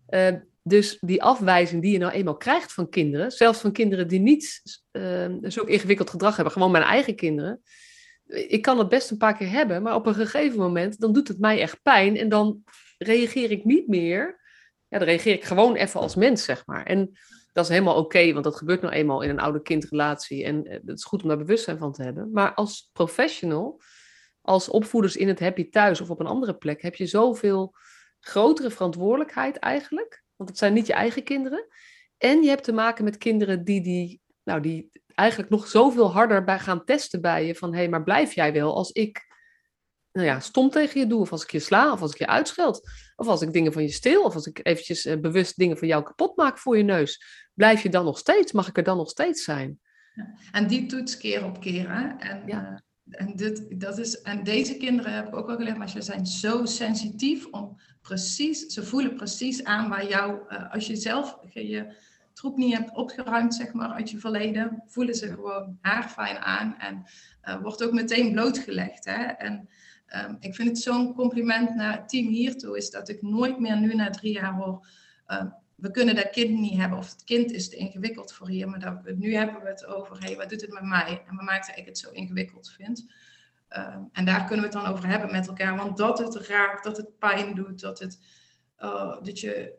Uh, dus die afwijzing die je nou eenmaal krijgt van kinderen, zelfs van kinderen die niet uh, zo ingewikkeld gedrag hebben, gewoon mijn eigen kinderen. Ik kan het best een paar keer hebben, maar op een gegeven moment dan doet het mij echt pijn en dan reageer ik niet meer. Ja, dan reageer ik gewoon even als mens, zeg maar. En dat is helemaal oké, want dat gebeurt nou eenmaal in een oude-kindrelatie en eh, het is goed om daar bewustzijn van te hebben. Maar als professional, als opvoeders in het Happy Thuis of op een andere plek, heb je zoveel grotere verantwoordelijkheid eigenlijk want het zijn niet je eigen kinderen. En je hebt te maken met kinderen die, die, nou, die eigenlijk nog zoveel harder bij gaan testen bij je. Van hé, hey, maar blijf jij wel als ik nou ja, stom tegen je doe, of als ik je sla, of als ik je uitscheld, of als ik dingen van je steel, of als ik eventjes uh, bewust dingen van jou kapot maak voor je neus. Blijf je dan nog steeds? Mag ik er dan nog steeds zijn? Ja. En die toets keer op keer. Hè? En, ja. uh, en, dit, dat is, en deze kinderen heb ik ook al geleerd, maar ze zijn zo sensitief om precies, ze voelen precies aan waar jou, uh, als je zelf je troep niet hebt opgeruimd, zeg maar, uit je verleden, voelen ze gewoon haarfijn aan en wordt ook meteen blootgelegd. Hè? En um, ik vind het zo'n compliment naar het team hiertoe, is dat ik nooit meer nu na drie jaar hoor, uh, we kunnen dat kind niet hebben of het kind is te ingewikkeld voor hier, maar dat, nu hebben we het over, hé, hey, wat doet het met mij en wat dat ik het zo ingewikkeld vind. Ehm, en daar kunnen we het dan over hebben met elkaar. Want dat het raakt, dat het pijn doet, dat, het, uh, dat je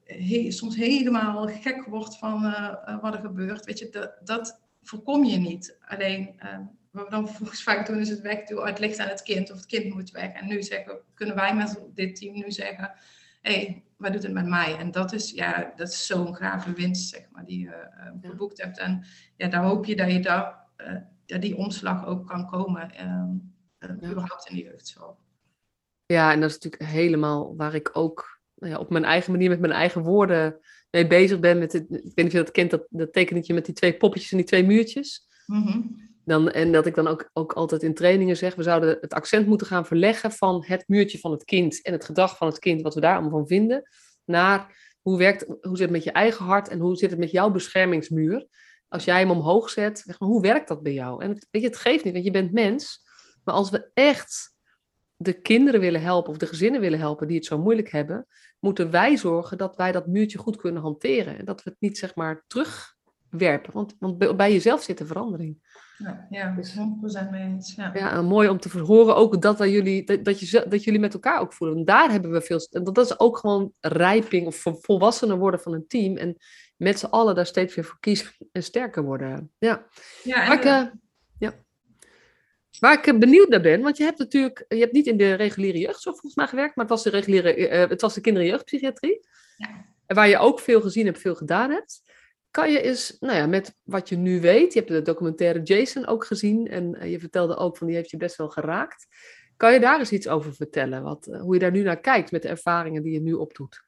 soms helemaal gek wordt van uh, wat er gebeurt. Weet je, dat, dat voorkom je niet. Alleen ehm, wat we dan vervolgens vaak doen is het wegdoen. Het ligt aan het kind of het kind moet weg. En nu zeggen, kunnen wij met dit team nu zeggen... Hé, hey, wat doet het met mij? En dat is, ja, dat is zo'n gave winst, zeg maar, die je uh, geboekt hebt. En ja, daar hoop je dat je daar, die omslag ook kan komen. Ehm, uh, überhaupt in de jeugdzorg. Ja, en dat is natuurlijk helemaal waar ik ook nou ja, op mijn eigen manier met mijn eigen woorden mee bezig ben. Met het, ik weet niet of je dat kent, dat, dat tekenetje met die twee poppetjes en die twee muurtjes. Mhm. Dan, en dat ik dan ook, ook altijd in trainingen zeg, we zouden het accent moeten gaan verleggen van het muurtje van het kind en het gedrag van het kind, wat we daar allemaal van vinden, naar hoe, werkt, hoe zit het met je eigen hart en hoe zit het met jouw beschermingsmuur. Als jij hem omhoog zet, zeg maar, hoe werkt dat bij jou? En het, weet je, het geeft niet, want je bent mens. Maar als we echt de kinderen willen helpen of de gezinnen willen helpen die het zo moeilijk hebben, moeten wij zorgen dat wij dat muurtje goed kunnen hanteren. En dat we het niet zeg maar terugwerpen. Want, want bij jezelf zit de verandering. Ja, ja dus, 100% mee eens. Ja. ja, mooi om te horen ook dat, wij jullie, dat, dat, je, dat jullie met elkaar ook voelen. Want daar hebben we veel. Dat, dat is ook gewoon rijping of volwassener worden van een team. En met z'n allen daar steeds weer voor kiezen en sterker worden. Ja, ja en, ik, uh, ja. Waar ik benieuwd naar ben, want je hebt natuurlijk, je hebt niet in de reguliere jeugdzorg volgens mij gewerkt, maar het was de reguliere, uh, het was de kinder- en jeugdpsychiatrie. Ja. Waar je ook veel gezien hebt, veel gedaan hebt. Kan je eens, nou ja, met wat je nu weet, je hebt de documentaire Jason ook gezien en uh, je vertelde ook van die heeft je best wel geraakt. Kan je daar eens iets over vertellen, wat, uh, hoe je daar nu naar kijkt met de ervaringen die je nu opdoet?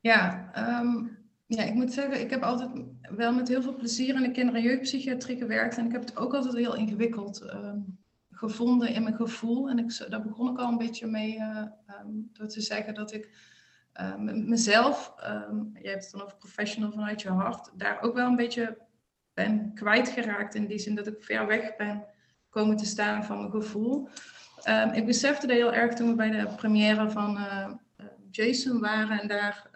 Ja, um, ja, ik moet zeggen, ik heb altijd wel met heel veel plezier in de kinder- en jeugdpsychiatrie gewerkt. En ik heb het ook altijd heel ingewikkeld uh, gevonden in mijn gevoel. En ik, daar begon ik al een beetje mee uh, um, door te zeggen dat ik uh, mezelf, um, je hebt het dan over professional vanuit je hart, daar ook wel een beetje ben kwijtgeraakt. In die zin dat ik ver weg ben komen te staan van mijn gevoel. ik besefte dat heel erg toen we bij de première van uh, Jason waren en daar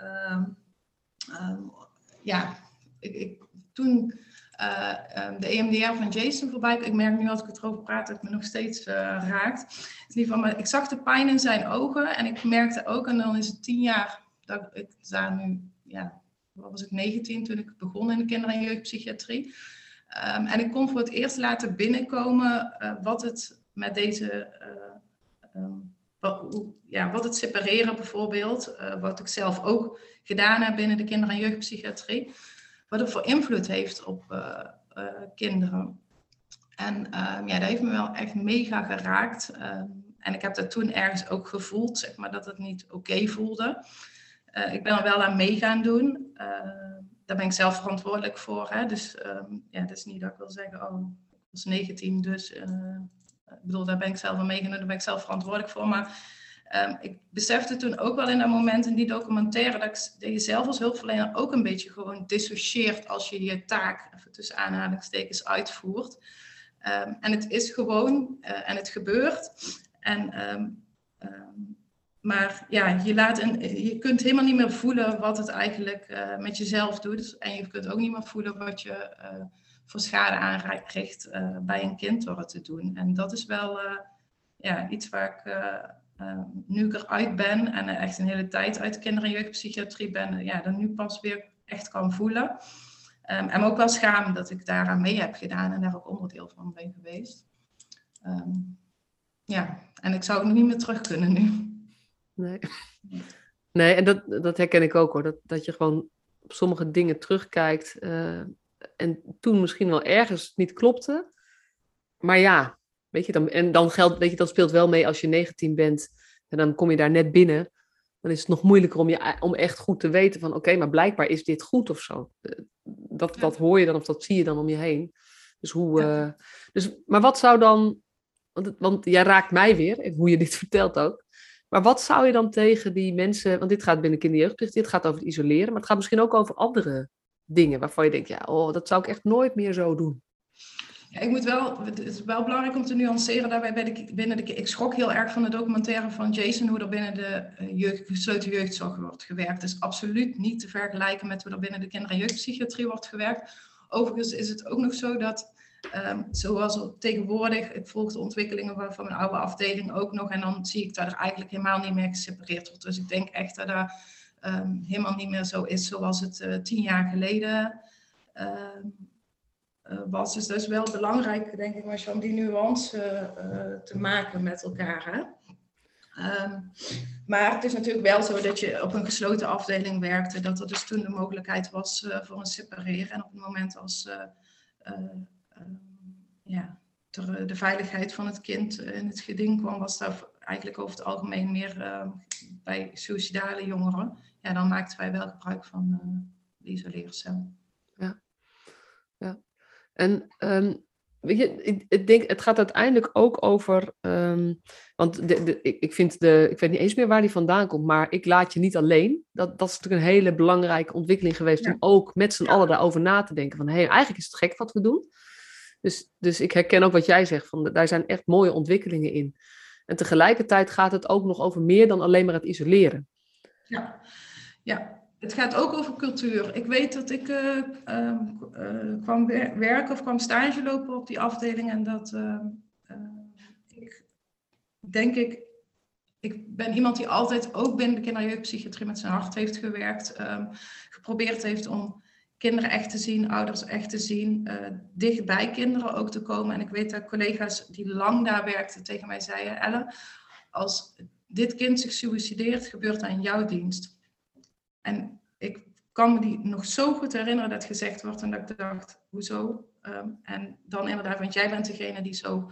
Ehm, ja, ik, toen uh, de EMDR van Jason voorbij Ik merk nu als ik het erover praat dat het me nog steeds uh, raakt. In ieder geval, maar ik zag de pijn in zijn ogen en ik merkte ook, en dan is het tien jaar, dat ik sta nu, ja, wat was ik, 19 toen ik begon in de kinder- en jeugdpsychiatrie. Um, en ik kon voor het eerst laten binnenkomen uh, wat het met deze, wat, ja, wat het separeren bijvoorbeeld, wat ik zelf ook gedaan heb binnen de kinder- en jeugdpsychiatrie. Wat het voor invloed heeft op uh, uh, kinderen. En ehm, ja, dat heeft me wel echt mega geraakt. Ehm, en ik heb dat toen ergens ook gevoeld, zeg maar, dat het niet oké voelde. Uh, ik ben wel aan mee gaan doen. daar ben ik zelf verantwoordelijk voor. Hè? Dus ja, het is niet dat ik wil zeggen, oh, ik was 19, dus ik bedoel, daar ben ik zelf aan meegenomen, daar ben ik zelf verantwoordelijk voor. Maar Um, ik besefte toen ook wel in dat moment in die documentaire dat, je zelf als hulpverlener ook een beetje gewoon dissocieert als je je taak, even tussen aanhalingstekens, uitvoert. Um, en het is gewoon uh, en het gebeurt. En, um, maar ja, je, laat een, je kunt helemaal niet meer voelen wat het eigenlijk uh, met jezelf doet. En je kunt ook niet meer voelen wat je uh, voor schade aanricht bij een kind door het te doen. En dat is wel ja, iets waar ik uh, nu ik eruit ben en echt een hele tijd uit de kinder- en jeugdpsychiatrie ben, ja, dan nu pas weer echt kan voelen. Um, en me ook wel schaam dat ik daaraan mee heb gedaan en daar ook onderdeel van ben geweest. Um, ja, en ik zou het nog niet meer terug kunnen nu. Nee, nee en dat, dat herken ik ook hoor. Dat, dat je gewoon op sommige dingen terugkijkt uh, en toen misschien wel ergens niet klopte. Maar ja, Weet je, dan, en dan geldt, weet je, dat speelt wel mee als je 19 bent en dan kom je daar net binnen. Dan is het nog moeilijker om, je, om echt goed te weten van oké, maar blijkbaar is dit goed of zo. Eh, dat, dat hoor je dan of dat zie je dan om je heen. Dus hoe, uh, dus, maar wat zou dan, want, want jij raakt mij weer, hoe je dit vertelt ook. Maar wat zou je dan tegen die mensen, want dit gaat binnen kinderjeugdplicht, dit gaat over het isoleren, maar het gaat misschien ook over andere dingen waarvan je denkt, ja, oh, dat zou ik echt nooit meer zo doen. Ik moet wel, het is wel belangrijk om te nuanceren daarbij bij de, binnen de, ik schrok heel erg van de documentaire van Jason, hoe er binnen de eh, jeugd, gesloten jeugdzorg wordt gewerkt. Het is absoluut niet te vergelijken met hoe er binnen de kinder- en jeugdpsychiatrie wordt gewerkt. Overigens is het ook nog zo dat, um, zoals tegenwoordig, ik volg de ontwikkelingen van mijn oude afdeling ook nog, en dan zie ik dat er eigenlijk helemaal niet meer gesepareerd wordt. Dus ik denk echt dat dat um, helemaal niet meer zo is zoals het uh, tien jaar geleden uh, was. Dus dat is wel belangrijk, denk ik, Marcia, om die nuance uh, te maken met elkaar. Hè? Um, maar het is natuurlijk wel zo dat je op een gesloten afdeling werkte, dat er dus toen de mogelijkheid was voor een separeren. En op het moment als ja, er, de veiligheid van het kind in het geding kwam, was dat eigenlijk over het algemeen meer bij suicidale jongeren. Ja, dan maakten wij wel gebruik van de isoleercel. Ja. En um, weet je, ik, denk, het gaat uiteindelijk ook over. Um, want de, de, ik, vind de, ik weet niet eens meer waar die vandaan komt, maar ik laat je niet alleen. Dat, dat is natuurlijk een hele belangrijke ontwikkeling geweest ja. om ook met z'n allen daarover na te denken. Van hé, hey, eigenlijk is het gek wat we doen. Dus, dus ik herken ook wat jij zegt, van, daar zijn echt mooie ontwikkelingen in. En tegelijkertijd gaat het ook nog over meer dan alleen maar het isoleren. Ja, ja het gaat ook over cultuur. Ik weet dat ik uh, uh, uh, kwam werken of kwam stage lopen op die afdeling en dat ehm, ik denk ik, ik ben iemand die altijd ook binnen de kinder- en jeugdpsychiatrie met zijn hart heeft gewerkt, um, geprobeerd heeft om kinderen echt te zien, ouders echt te zien, dicht bij kinderen ook te komen. En ik weet dat collega's die lang daar werkten tegen mij zeiden, Elle, als dit kind zich suicideert, gebeurt dat in jouw dienst. En ik kan me die nog zo goed herinneren dat gezegd wordt en dat ik dacht, hoezo? Um, en dan inderdaad, want jij bent degene die zo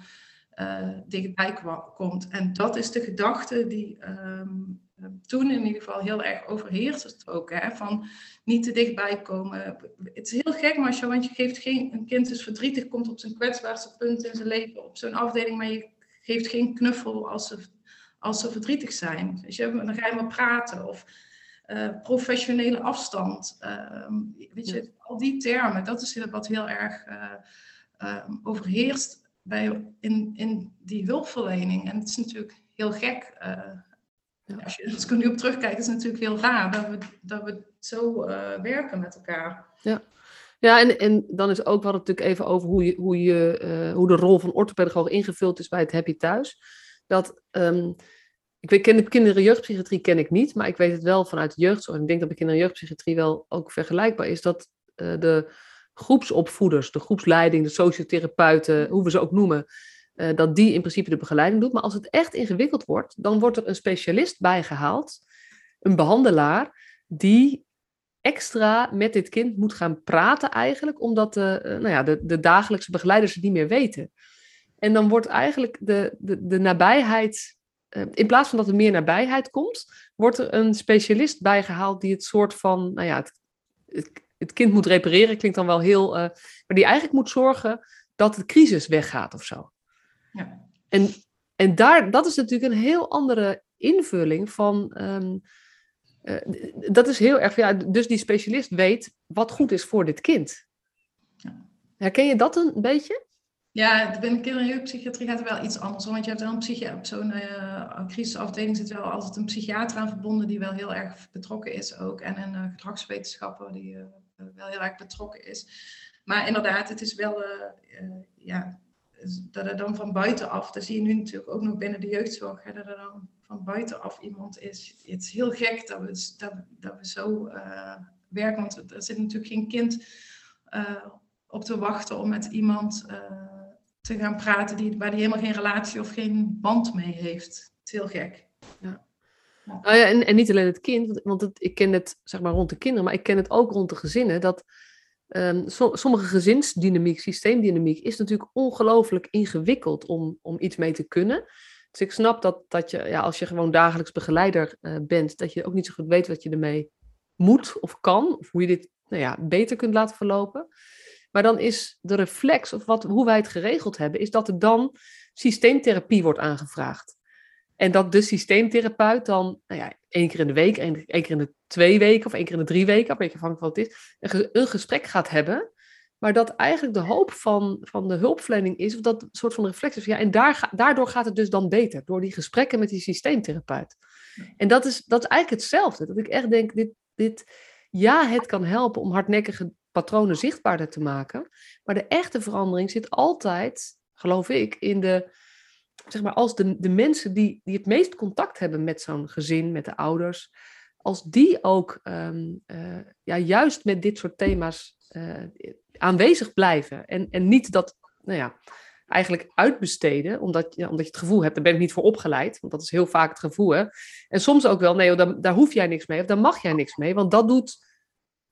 uh, dichtbij komt. En dat is de gedachte die um, toen in ieder geval heel erg overheerst ook. Hè? Van niet te dichtbij komen. Het is heel gek, Marcia, want je geeft geen... Een kind is verdrietig, komt op zijn kwetsbaarste punt in zijn leven op zo'n afdeling, maar je geeft geen knuffel als ze, als ze verdrietig zijn. Dus je, dan ga je maar praten of... Uh, professionele afstand. Uh, weet je, al die termen, dat is wat heel erg uh, overheerst bij, in, in die hulpverlening. En het is natuurlijk heel gek. Ja. Als je er nu op terugkijkt, is het natuurlijk heel raar dat we, dat we zo werken met elkaar. Ja. Ja, en, en dan is ook wat natuurlijk even over hoe, je, hoe, je, hoe de rol van orthopedagoog ingevuld is bij het Happy Thuis. Dat um, ik ken de kinder- en jeugdpsychiatrie ken ik niet, maar ik weet het wel vanuit de jeugdzorg. Ik denk dat de kinder- en jeugdpsychiatrie wel ook vergelijkbaar is. Dat uh, de groepsopvoeders, de groepsleiding, de sociotherapeuten, hoe we ze ook noemen, uh, dat die in principe de begeleiding doet. Maar als het echt ingewikkeld wordt, dan wordt er een specialist bijgehaald, een behandelaar, die extra met dit kind moet gaan praten eigenlijk, omdat de, uh, nou ja, de, de dagelijkse begeleiders het niet meer weten. En dan wordt eigenlijk de, de, de nabijheid in plaats van dat er meer nabijheid komt, wordt er een specialist bijgehaald die het soort van, nou ja, het, het, het kind moet repareren, klinkt dan wel heel, uh, maar die eigenlijk moet zorgen dat de crisis weggaat of zo. Ja. En, en daar, dat is natuurlijk een heel andere invulling van. Ehm, eh, dat is heel erg. Ja, dus die specialist weet wat goed is voor dit kind. Herken je dat een beetje? Ja, binnen kinder- en jeugdpsychiatrie gaat het wel iets anders. Want je hebt wel een psychiater, op zo'n uh, crisisafdeling zit wel altijd een psychiater aan verbonden die wel heel erg betrokken is ook. En een uh, gedragswetenschapper die uh, wel heel erg betrokken is. Maar inderdaad, het is wel, ja, dat er dan van buitenaf, dat zie je nu natuurlijk ook nog binnen de jeugdzorg, hè, dat er dan van buitenaf iemand is. Het is heel gek dat we, dat, dat we zo werken, want er zit natuurlijk geen kind op te wachten om met iemand te gaan praten die, waar die helemaal geen relatie of geen band mee heeft. Het is heel gek. Ja. Ja. Nou ja, en, en niet alleen het kind, want het, ik ken het zeg maar rond de kinderen, maar ik ken het ook rond de gezinnen. Dat um, sommige gezinsdynamiek, systeemdynamiek, is natuurlijk ongelooflijk ingewikkeld om, om iets mee te kunnen. Dus ik snap dat, dat je, ja, als je gewoon dagelijks begeleider uh, bent, dat je ook niet zo goed weet wat je ermee moet of kan, of hoe je dit nou ja, beter kunt laten verlopen. Maar dan is de reflex, of wat, hoe wij het geregeld hebben, is dat er dan systeemtherapie wordt aangevraagd. En dat de systeemtherapeut dan, nou ja, één keer in de week, één, keer in de twee weken of één keer in de drie weken, een afhankelijk van wat het is, een, gesprek gaat hebben. Maar dat eigenlijk de hoop van, van de hulpverlening is, of dat soort van reflex is. Ja, en daar, daardoor gaat het dus dan beter, door die gesprekken met die systeemtherapeut. En dat is, dat eigenlijk hetzelfde. Dat ik echt denk, dit, dit, ja, het kan helpen om hardnekkige patronen zichtbaarder te maken. Maar de echte verandering zit altijd, geloof ik, in de, zeg maar, als de, de mensen die, die het meest contact hebben met zo'n gezin, met de ouders, als die ook um, uh, ja, juist met dit soort thema's uh, aanwezig blijven. En, en niet dat, nou ja, eigenlijk uitbesteden, omdat, ja, omdat je het gevoel hebt, daar ben ik niet voor opgeleid, want dat is heel vaak het gevoel. Hè? En soms ook wel, nee, daar, daar hoef jij niks mee, of daar mag jij niks mee, want dat doet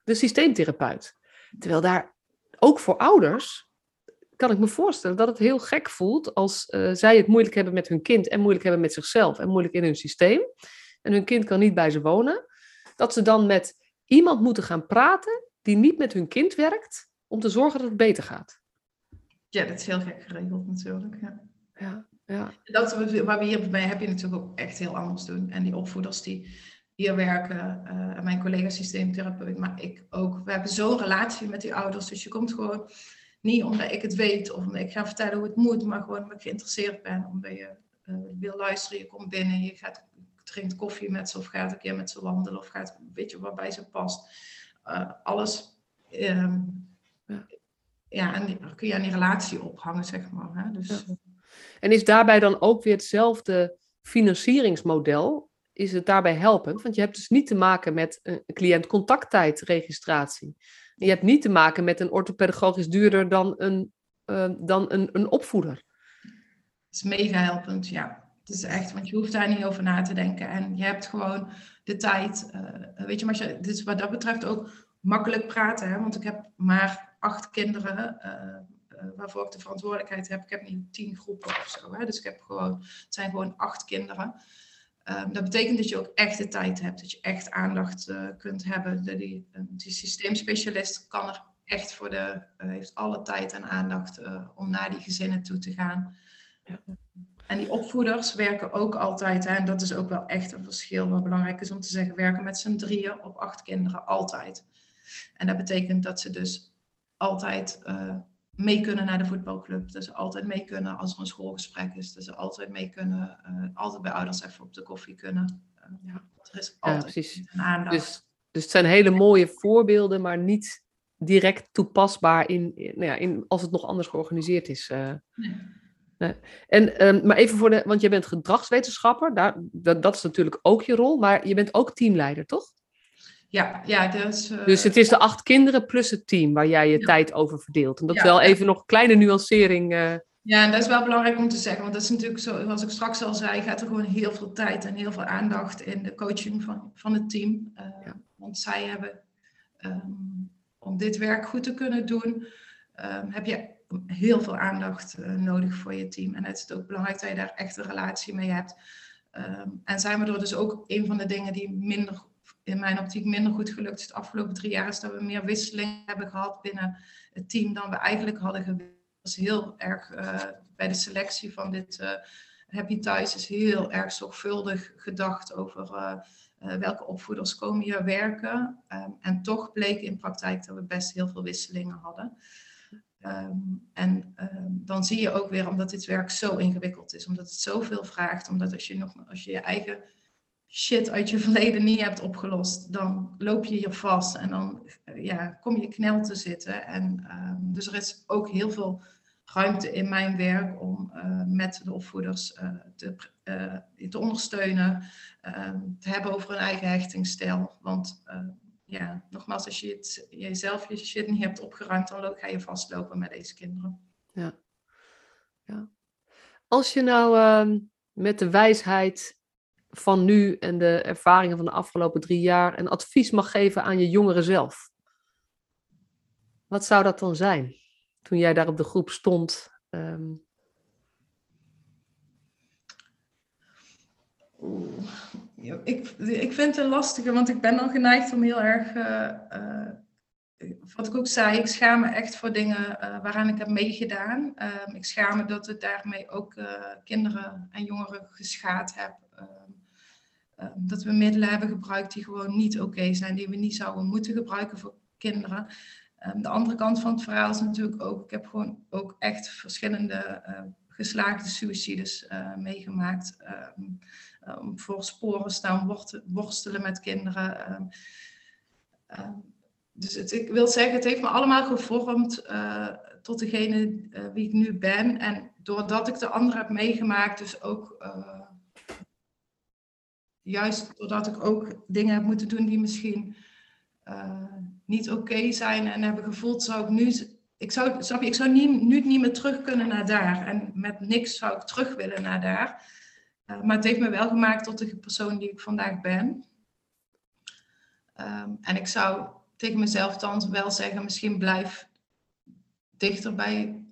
de systeemtherapeut. Terwijl daar ook voor ouders kan ik me voorstellen dat het heel gek voelt als uh, zij het moeilijk hebben met hun kind en moeilijk hebben met zichzelf en moeilijk in hun systeem. En hun kind kan niet bij ze wonen. Dat ze dan met iemand moeten gaan praten die niet met hun kind werkt om te zorgen dat het beter gaat. Ja, dat is heel gek geregeld natuurlijk. Ja. Ja, ja. Dat, waar we hierbij heb je natuurlijk ook echt heel anders doen. En die opvoeders die hier werken, uh, mijn collega systeemtherapeut, maar ik ook. We hebben zo'n relatie met die ouders, dus je komt gewoon niet omdat ik het weet of omdat ik ga vertellen hoe het moet, maar gewoon omdat ik geïnteresseerd ben, omdat je uh, wil luisteren, je komt binnen, je gaat drinkt koffie met ze of gaat een keer met ze wandelen of gaat een beetje waarbij ze past. Uh, alles, um, ja. ja, en die, kun je aan die relatie ophangen, zeg maar. Hè? Dus, ja. En is daarbij dan ook weer hetzelfde financieringsmodel is het daarbij helpend. Want je hebt dus niet te maken met een cliënt-contacttijdregistratie. Je hebt niet te maken met een orthopedagogisch duurder dan een, uh, dan een, een opvoeder. Het is mega helpend, ja. Het is echt, want je hoeft daar niet over na te denken. En je hebt gewoon de tijd. Uh, weet je, maar je, is wat dat betreft ook makkelijk praten. Hè? Want ik heb maar acht kinderen uh, waarvoor ik de verantwoordelijkheid heb. Ik heb niet tien groepen of zo. Hè? Dus ik heb gewoon, het zijn gewoon acht kinderen. Um, dat betekent dat je ook echt de tijd hebt, dat je echt aandacht uh, kunt hebben. De, die, die systeemspecialist kan er echt voor de, uh, heeft alle tijd en aandacht uh, om naar die gezinnen toe te gaan. Ja. En die opvoeders werken ook altijd, hè, en dat is ook wel echt een verschil wat belangrijk is om te zeggen, werken met z'n drieën op acht kinderen altijd. En dat betekent dat ze dus altijd mee kunnen naar de voetbalclub. Dat ze altijd mee kunnen als er een schoolgesprek is. Dat ze altijd mee kunnen, uh, altijd bij ouders even op de koffie kunnen. Uh, ja. Er is altijd ja, precies. een aandacht. Dus, dus het zijn hele mooie voorbeelden, maar niet direct toepasbaar in, in, nou ja, in als het nog anders georganiseerd is. Uh, nee. Nee. En, um, maar even voor de, want jij bent gedragswetenschapper, daar, dat, dat is natuurlijk ook je rol, maar je bent ook teamleider, toch? Ja, ja dus, uh, dus het is de acht kinderen plus het team waar jij je ja. tijd over verdeelt. En dat ja, wel even nog een kleine nuancering. Uh... Ja, en dat is wel belangrijk om te zeggen. Want dat is natuurlijk zo, zoals ik straks al zei, gaat er gewoon heel veel tijd en heel veel aandacht in de coaching van, van het team. Uh, ja. Want zij hebben, um, om dit werk goed te kunnen doen, um, heb je heel veel aandacht nodig voor je team. En het is ook belangrijk dat je daar echt een relatie mee hebt. Um, en zijn we er dus ook een van de dingen die minder in mijn optiek minder goed gelukt is de afgelopen drie jaar, is dat we meer wisseling hebben gehad binnen het team dan we eigenlijk hadden gewild. Dat heel erg uh, bij de selectie van dit uh, Happy Thuis is heel erg zorgvuldig gedacht over uh, welke opvoeders komen hier werken. Um, en toch bleek in praktijk dat we best heel veel wisselingen hadden. Um, en um, dan zie je ook weer, omdat dit werk zo ingewikkeld is, omdat het zoveel vraagt, omdat als je, nog, als je je eigen shit uit je verleden niet hebt opgelost, dan loop je hier vast en dan ja, kom je knel te zitten. En, dus er is ook heel veel ruimte in mijn werk om uh, met de opvoeders uh, te, te ondersteunen, te hebben over hun eigen hechtingsstijl. Want ja, nogmaals, als je het, jezelf je shit niet hebt opgeruimd, dan ga je vastlopen met deze kinderen. Ja. ja. Als je nou ehm, met de wijsheid van nu en de ervaringen van de afgelopen drie jaar een advies mag geven aan je jongeren zelf, wat zou dat dan zijn? Toen jij daar op de groep stond. Um... ik, ik vind het lastige, want ik ben dan geneigd om heel erg, uh, uh, wat ik ook zei, ik schaam me echt voor dingen uh, waaraan ik heb meegedaan. Ehm, ik schaam me dat ik daarmee ook kinderen en jongeren geschaad heb. Ehm, ehm, dat we middelen hebben gebruikt die gewoon niet oké zijn, die we niet zouden moeten gebruiken voor kinderen. de andere kant van het verhaal is natuurlijk ook, ik heb gewoon ook echt verschillende geslaagde suicides meegemaakt. Um, voor sporen staan, worstelen met kinderen. Ehm, ehm, dus ik wil zeggen, het heeft me allemaal gevormd tot degene wie ik nu ben. En doordat ik de anderen heb meegemaakt, dus ook juist doordat ik ook dingen heb moeten doen die misschien niet oké zijn en hebben gevoeld, zou ik nu ik zou, snap je, ik zou nu niet meer terug kunnen naar daar. En met niks zou ik terug willen naar daar. Eh, maar het heeft me wel gemaakt tot de persoon die ik vandaag ben. Um, en ik zou tegen mezelf dan wel zeggen, misschien blijf dichter bij,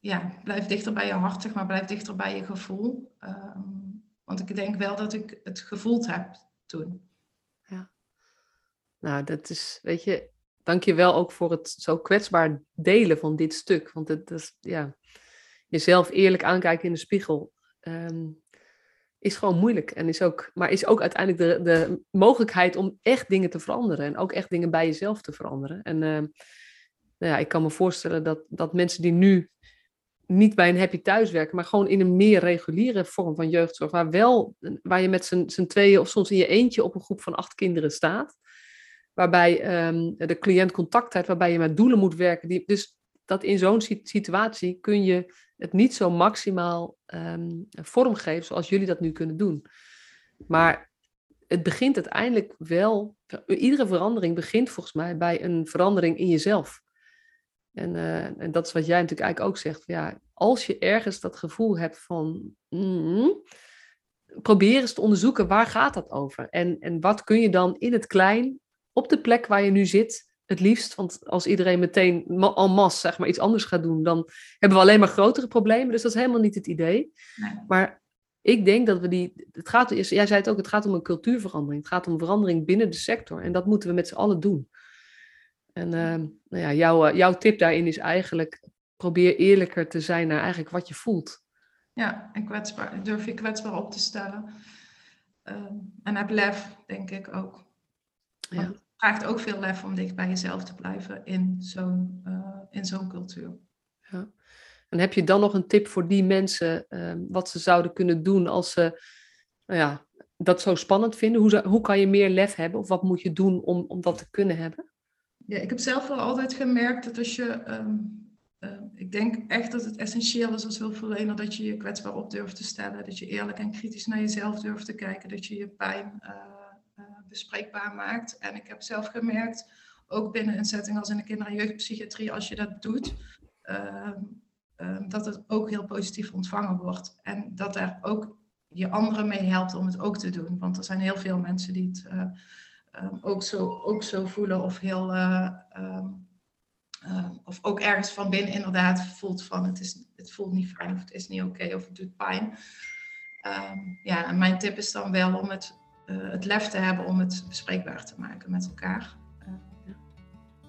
ja, blijf dichter bij je hart, zeg maar, blijf dichter bij je gevoel. Um, want ik denk wel dat ik het gevoeld heb toen. Ja. Nou, dat is, weet je, dank je wel ook voor het zo kwetsbaar delen van dit stuk. Want het is, ja, jezelf eerlijk aankijken in de spiegel. Um, is gewoon moeilijk. En is ook, maar is ook uiteindelijk de, de mogelijkheid om echt dingen te veranderen. En ook echt dingen bij jezelf te veranderen. En uh, nou ja, ik kan me voorstellen dat, dat mensen die nu niet bij een happy thuis werken, maar gewoon in een meer reguliere vorm van jeugdzorg, waar, wel, waar je met z'n tweeën of soms in je eentje op een groep van acht kinderen staat. Waarbij um, de cliënt contact heeft, waarbij je met doelen moet werken. Die, dus dat in zo'n situatie kun je het niet zo maximaal um, vormgeven zoals jullie dat nu kunnen doen. Maar het begint uiteindelijk wel, iedere verandering begint volgens mij bij een verandering in jezelf. En, uh, en dat is wat jij natuurlijk eigenlijk ook zegt. Ja, als je ergens dat gevoel hebt van, mm, probeer eens te onderzoeken waar gaat dat over? En, en wat kun je dan in het klein, op de plek waar je nu zit, het liefst. Want als iedereen meteen en masse zeg maar, iets anders gaat doen, dan hebben we alleen maar grotere problemen. Dus dat is helemaal niet het idee. Nee. Maar ik denk dat we die. Het gaat, jij zei het ook, het gaat om een cultuurverandering. Het gaat om verandering binnen de sector. En dat moeten we met z'n allen doen. En uh, nou ja, jouw, eh, jouw tip daarin is eigenlijk: probeer eerlijker te zijn naar eigenlijk wat je voelt. Ja, en kwetsbaar, durf je kwetsbaar op te stellen. Uh, en heb lef, denk ik ook. Ja vraagt ook veel lef om dicht bij jezelf te blijven in zo'n uh, in zo'n cultuur. Ja. En heb je dan nog een tip voor die mensen uh, wat ze zouden kunnen doen als ze nou ja, dat zo spannend vinden? Hoe, hoe kan je meer lef hebben of wat moet je doen om, om dat te kunnen hebben? Ja, ik heb zelf wel altijd gemerkt dat als je. Um, uh, ik denk echt dat het essentieel is als hulpverlener dat je je kwetsbaar op durft te stellen. Dat je eerlijk en kritisch naar jezelf durft te kijken. Dat je je pijn bespreekbaar maakt. En ik heb zelf gemerkt, ook binnen een setting als in de kinder- en jeugdpsychiatrie, als je dat doet, uh, dat het ook heel positief ontvangen wordt. En dat er ook je anderen mee helpt om het ook te doen. Want er zijn heel veel mensen die het uh, ook, zo, ook zo voelen of heel. Ehm, of ook ergens van binnen inderdaad voelt van het, is, het voelt niet fijn of het is niet oké of het doet pijn. ja, en mijn tip is dan wel om het uh, het lef te hebben om het bespreekbaar te maken met elkaar. Uh, ja.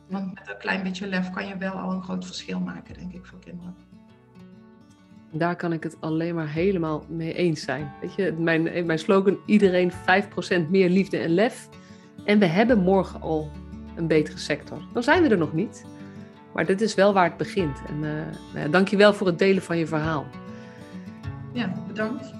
Want met een klein beetje lef kan je wel al een groot verschil maken, denk ik, voor kinderen. Daar kan ik het alleen maar helemaal mee eens zijn. Weet je, mijn, mijn slogan: iedereen 5% meer liefde en lef. En we hebben morgen al een betere sector. Dan zijn we er nog niet. Maar dit is wel waar het begint. En uh, nou ja, je wel voor het delen van je verhaal. Ja, bedankt.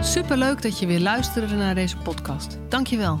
Superleuk dat je weer luisterde naar deze podcast. Dankjewel.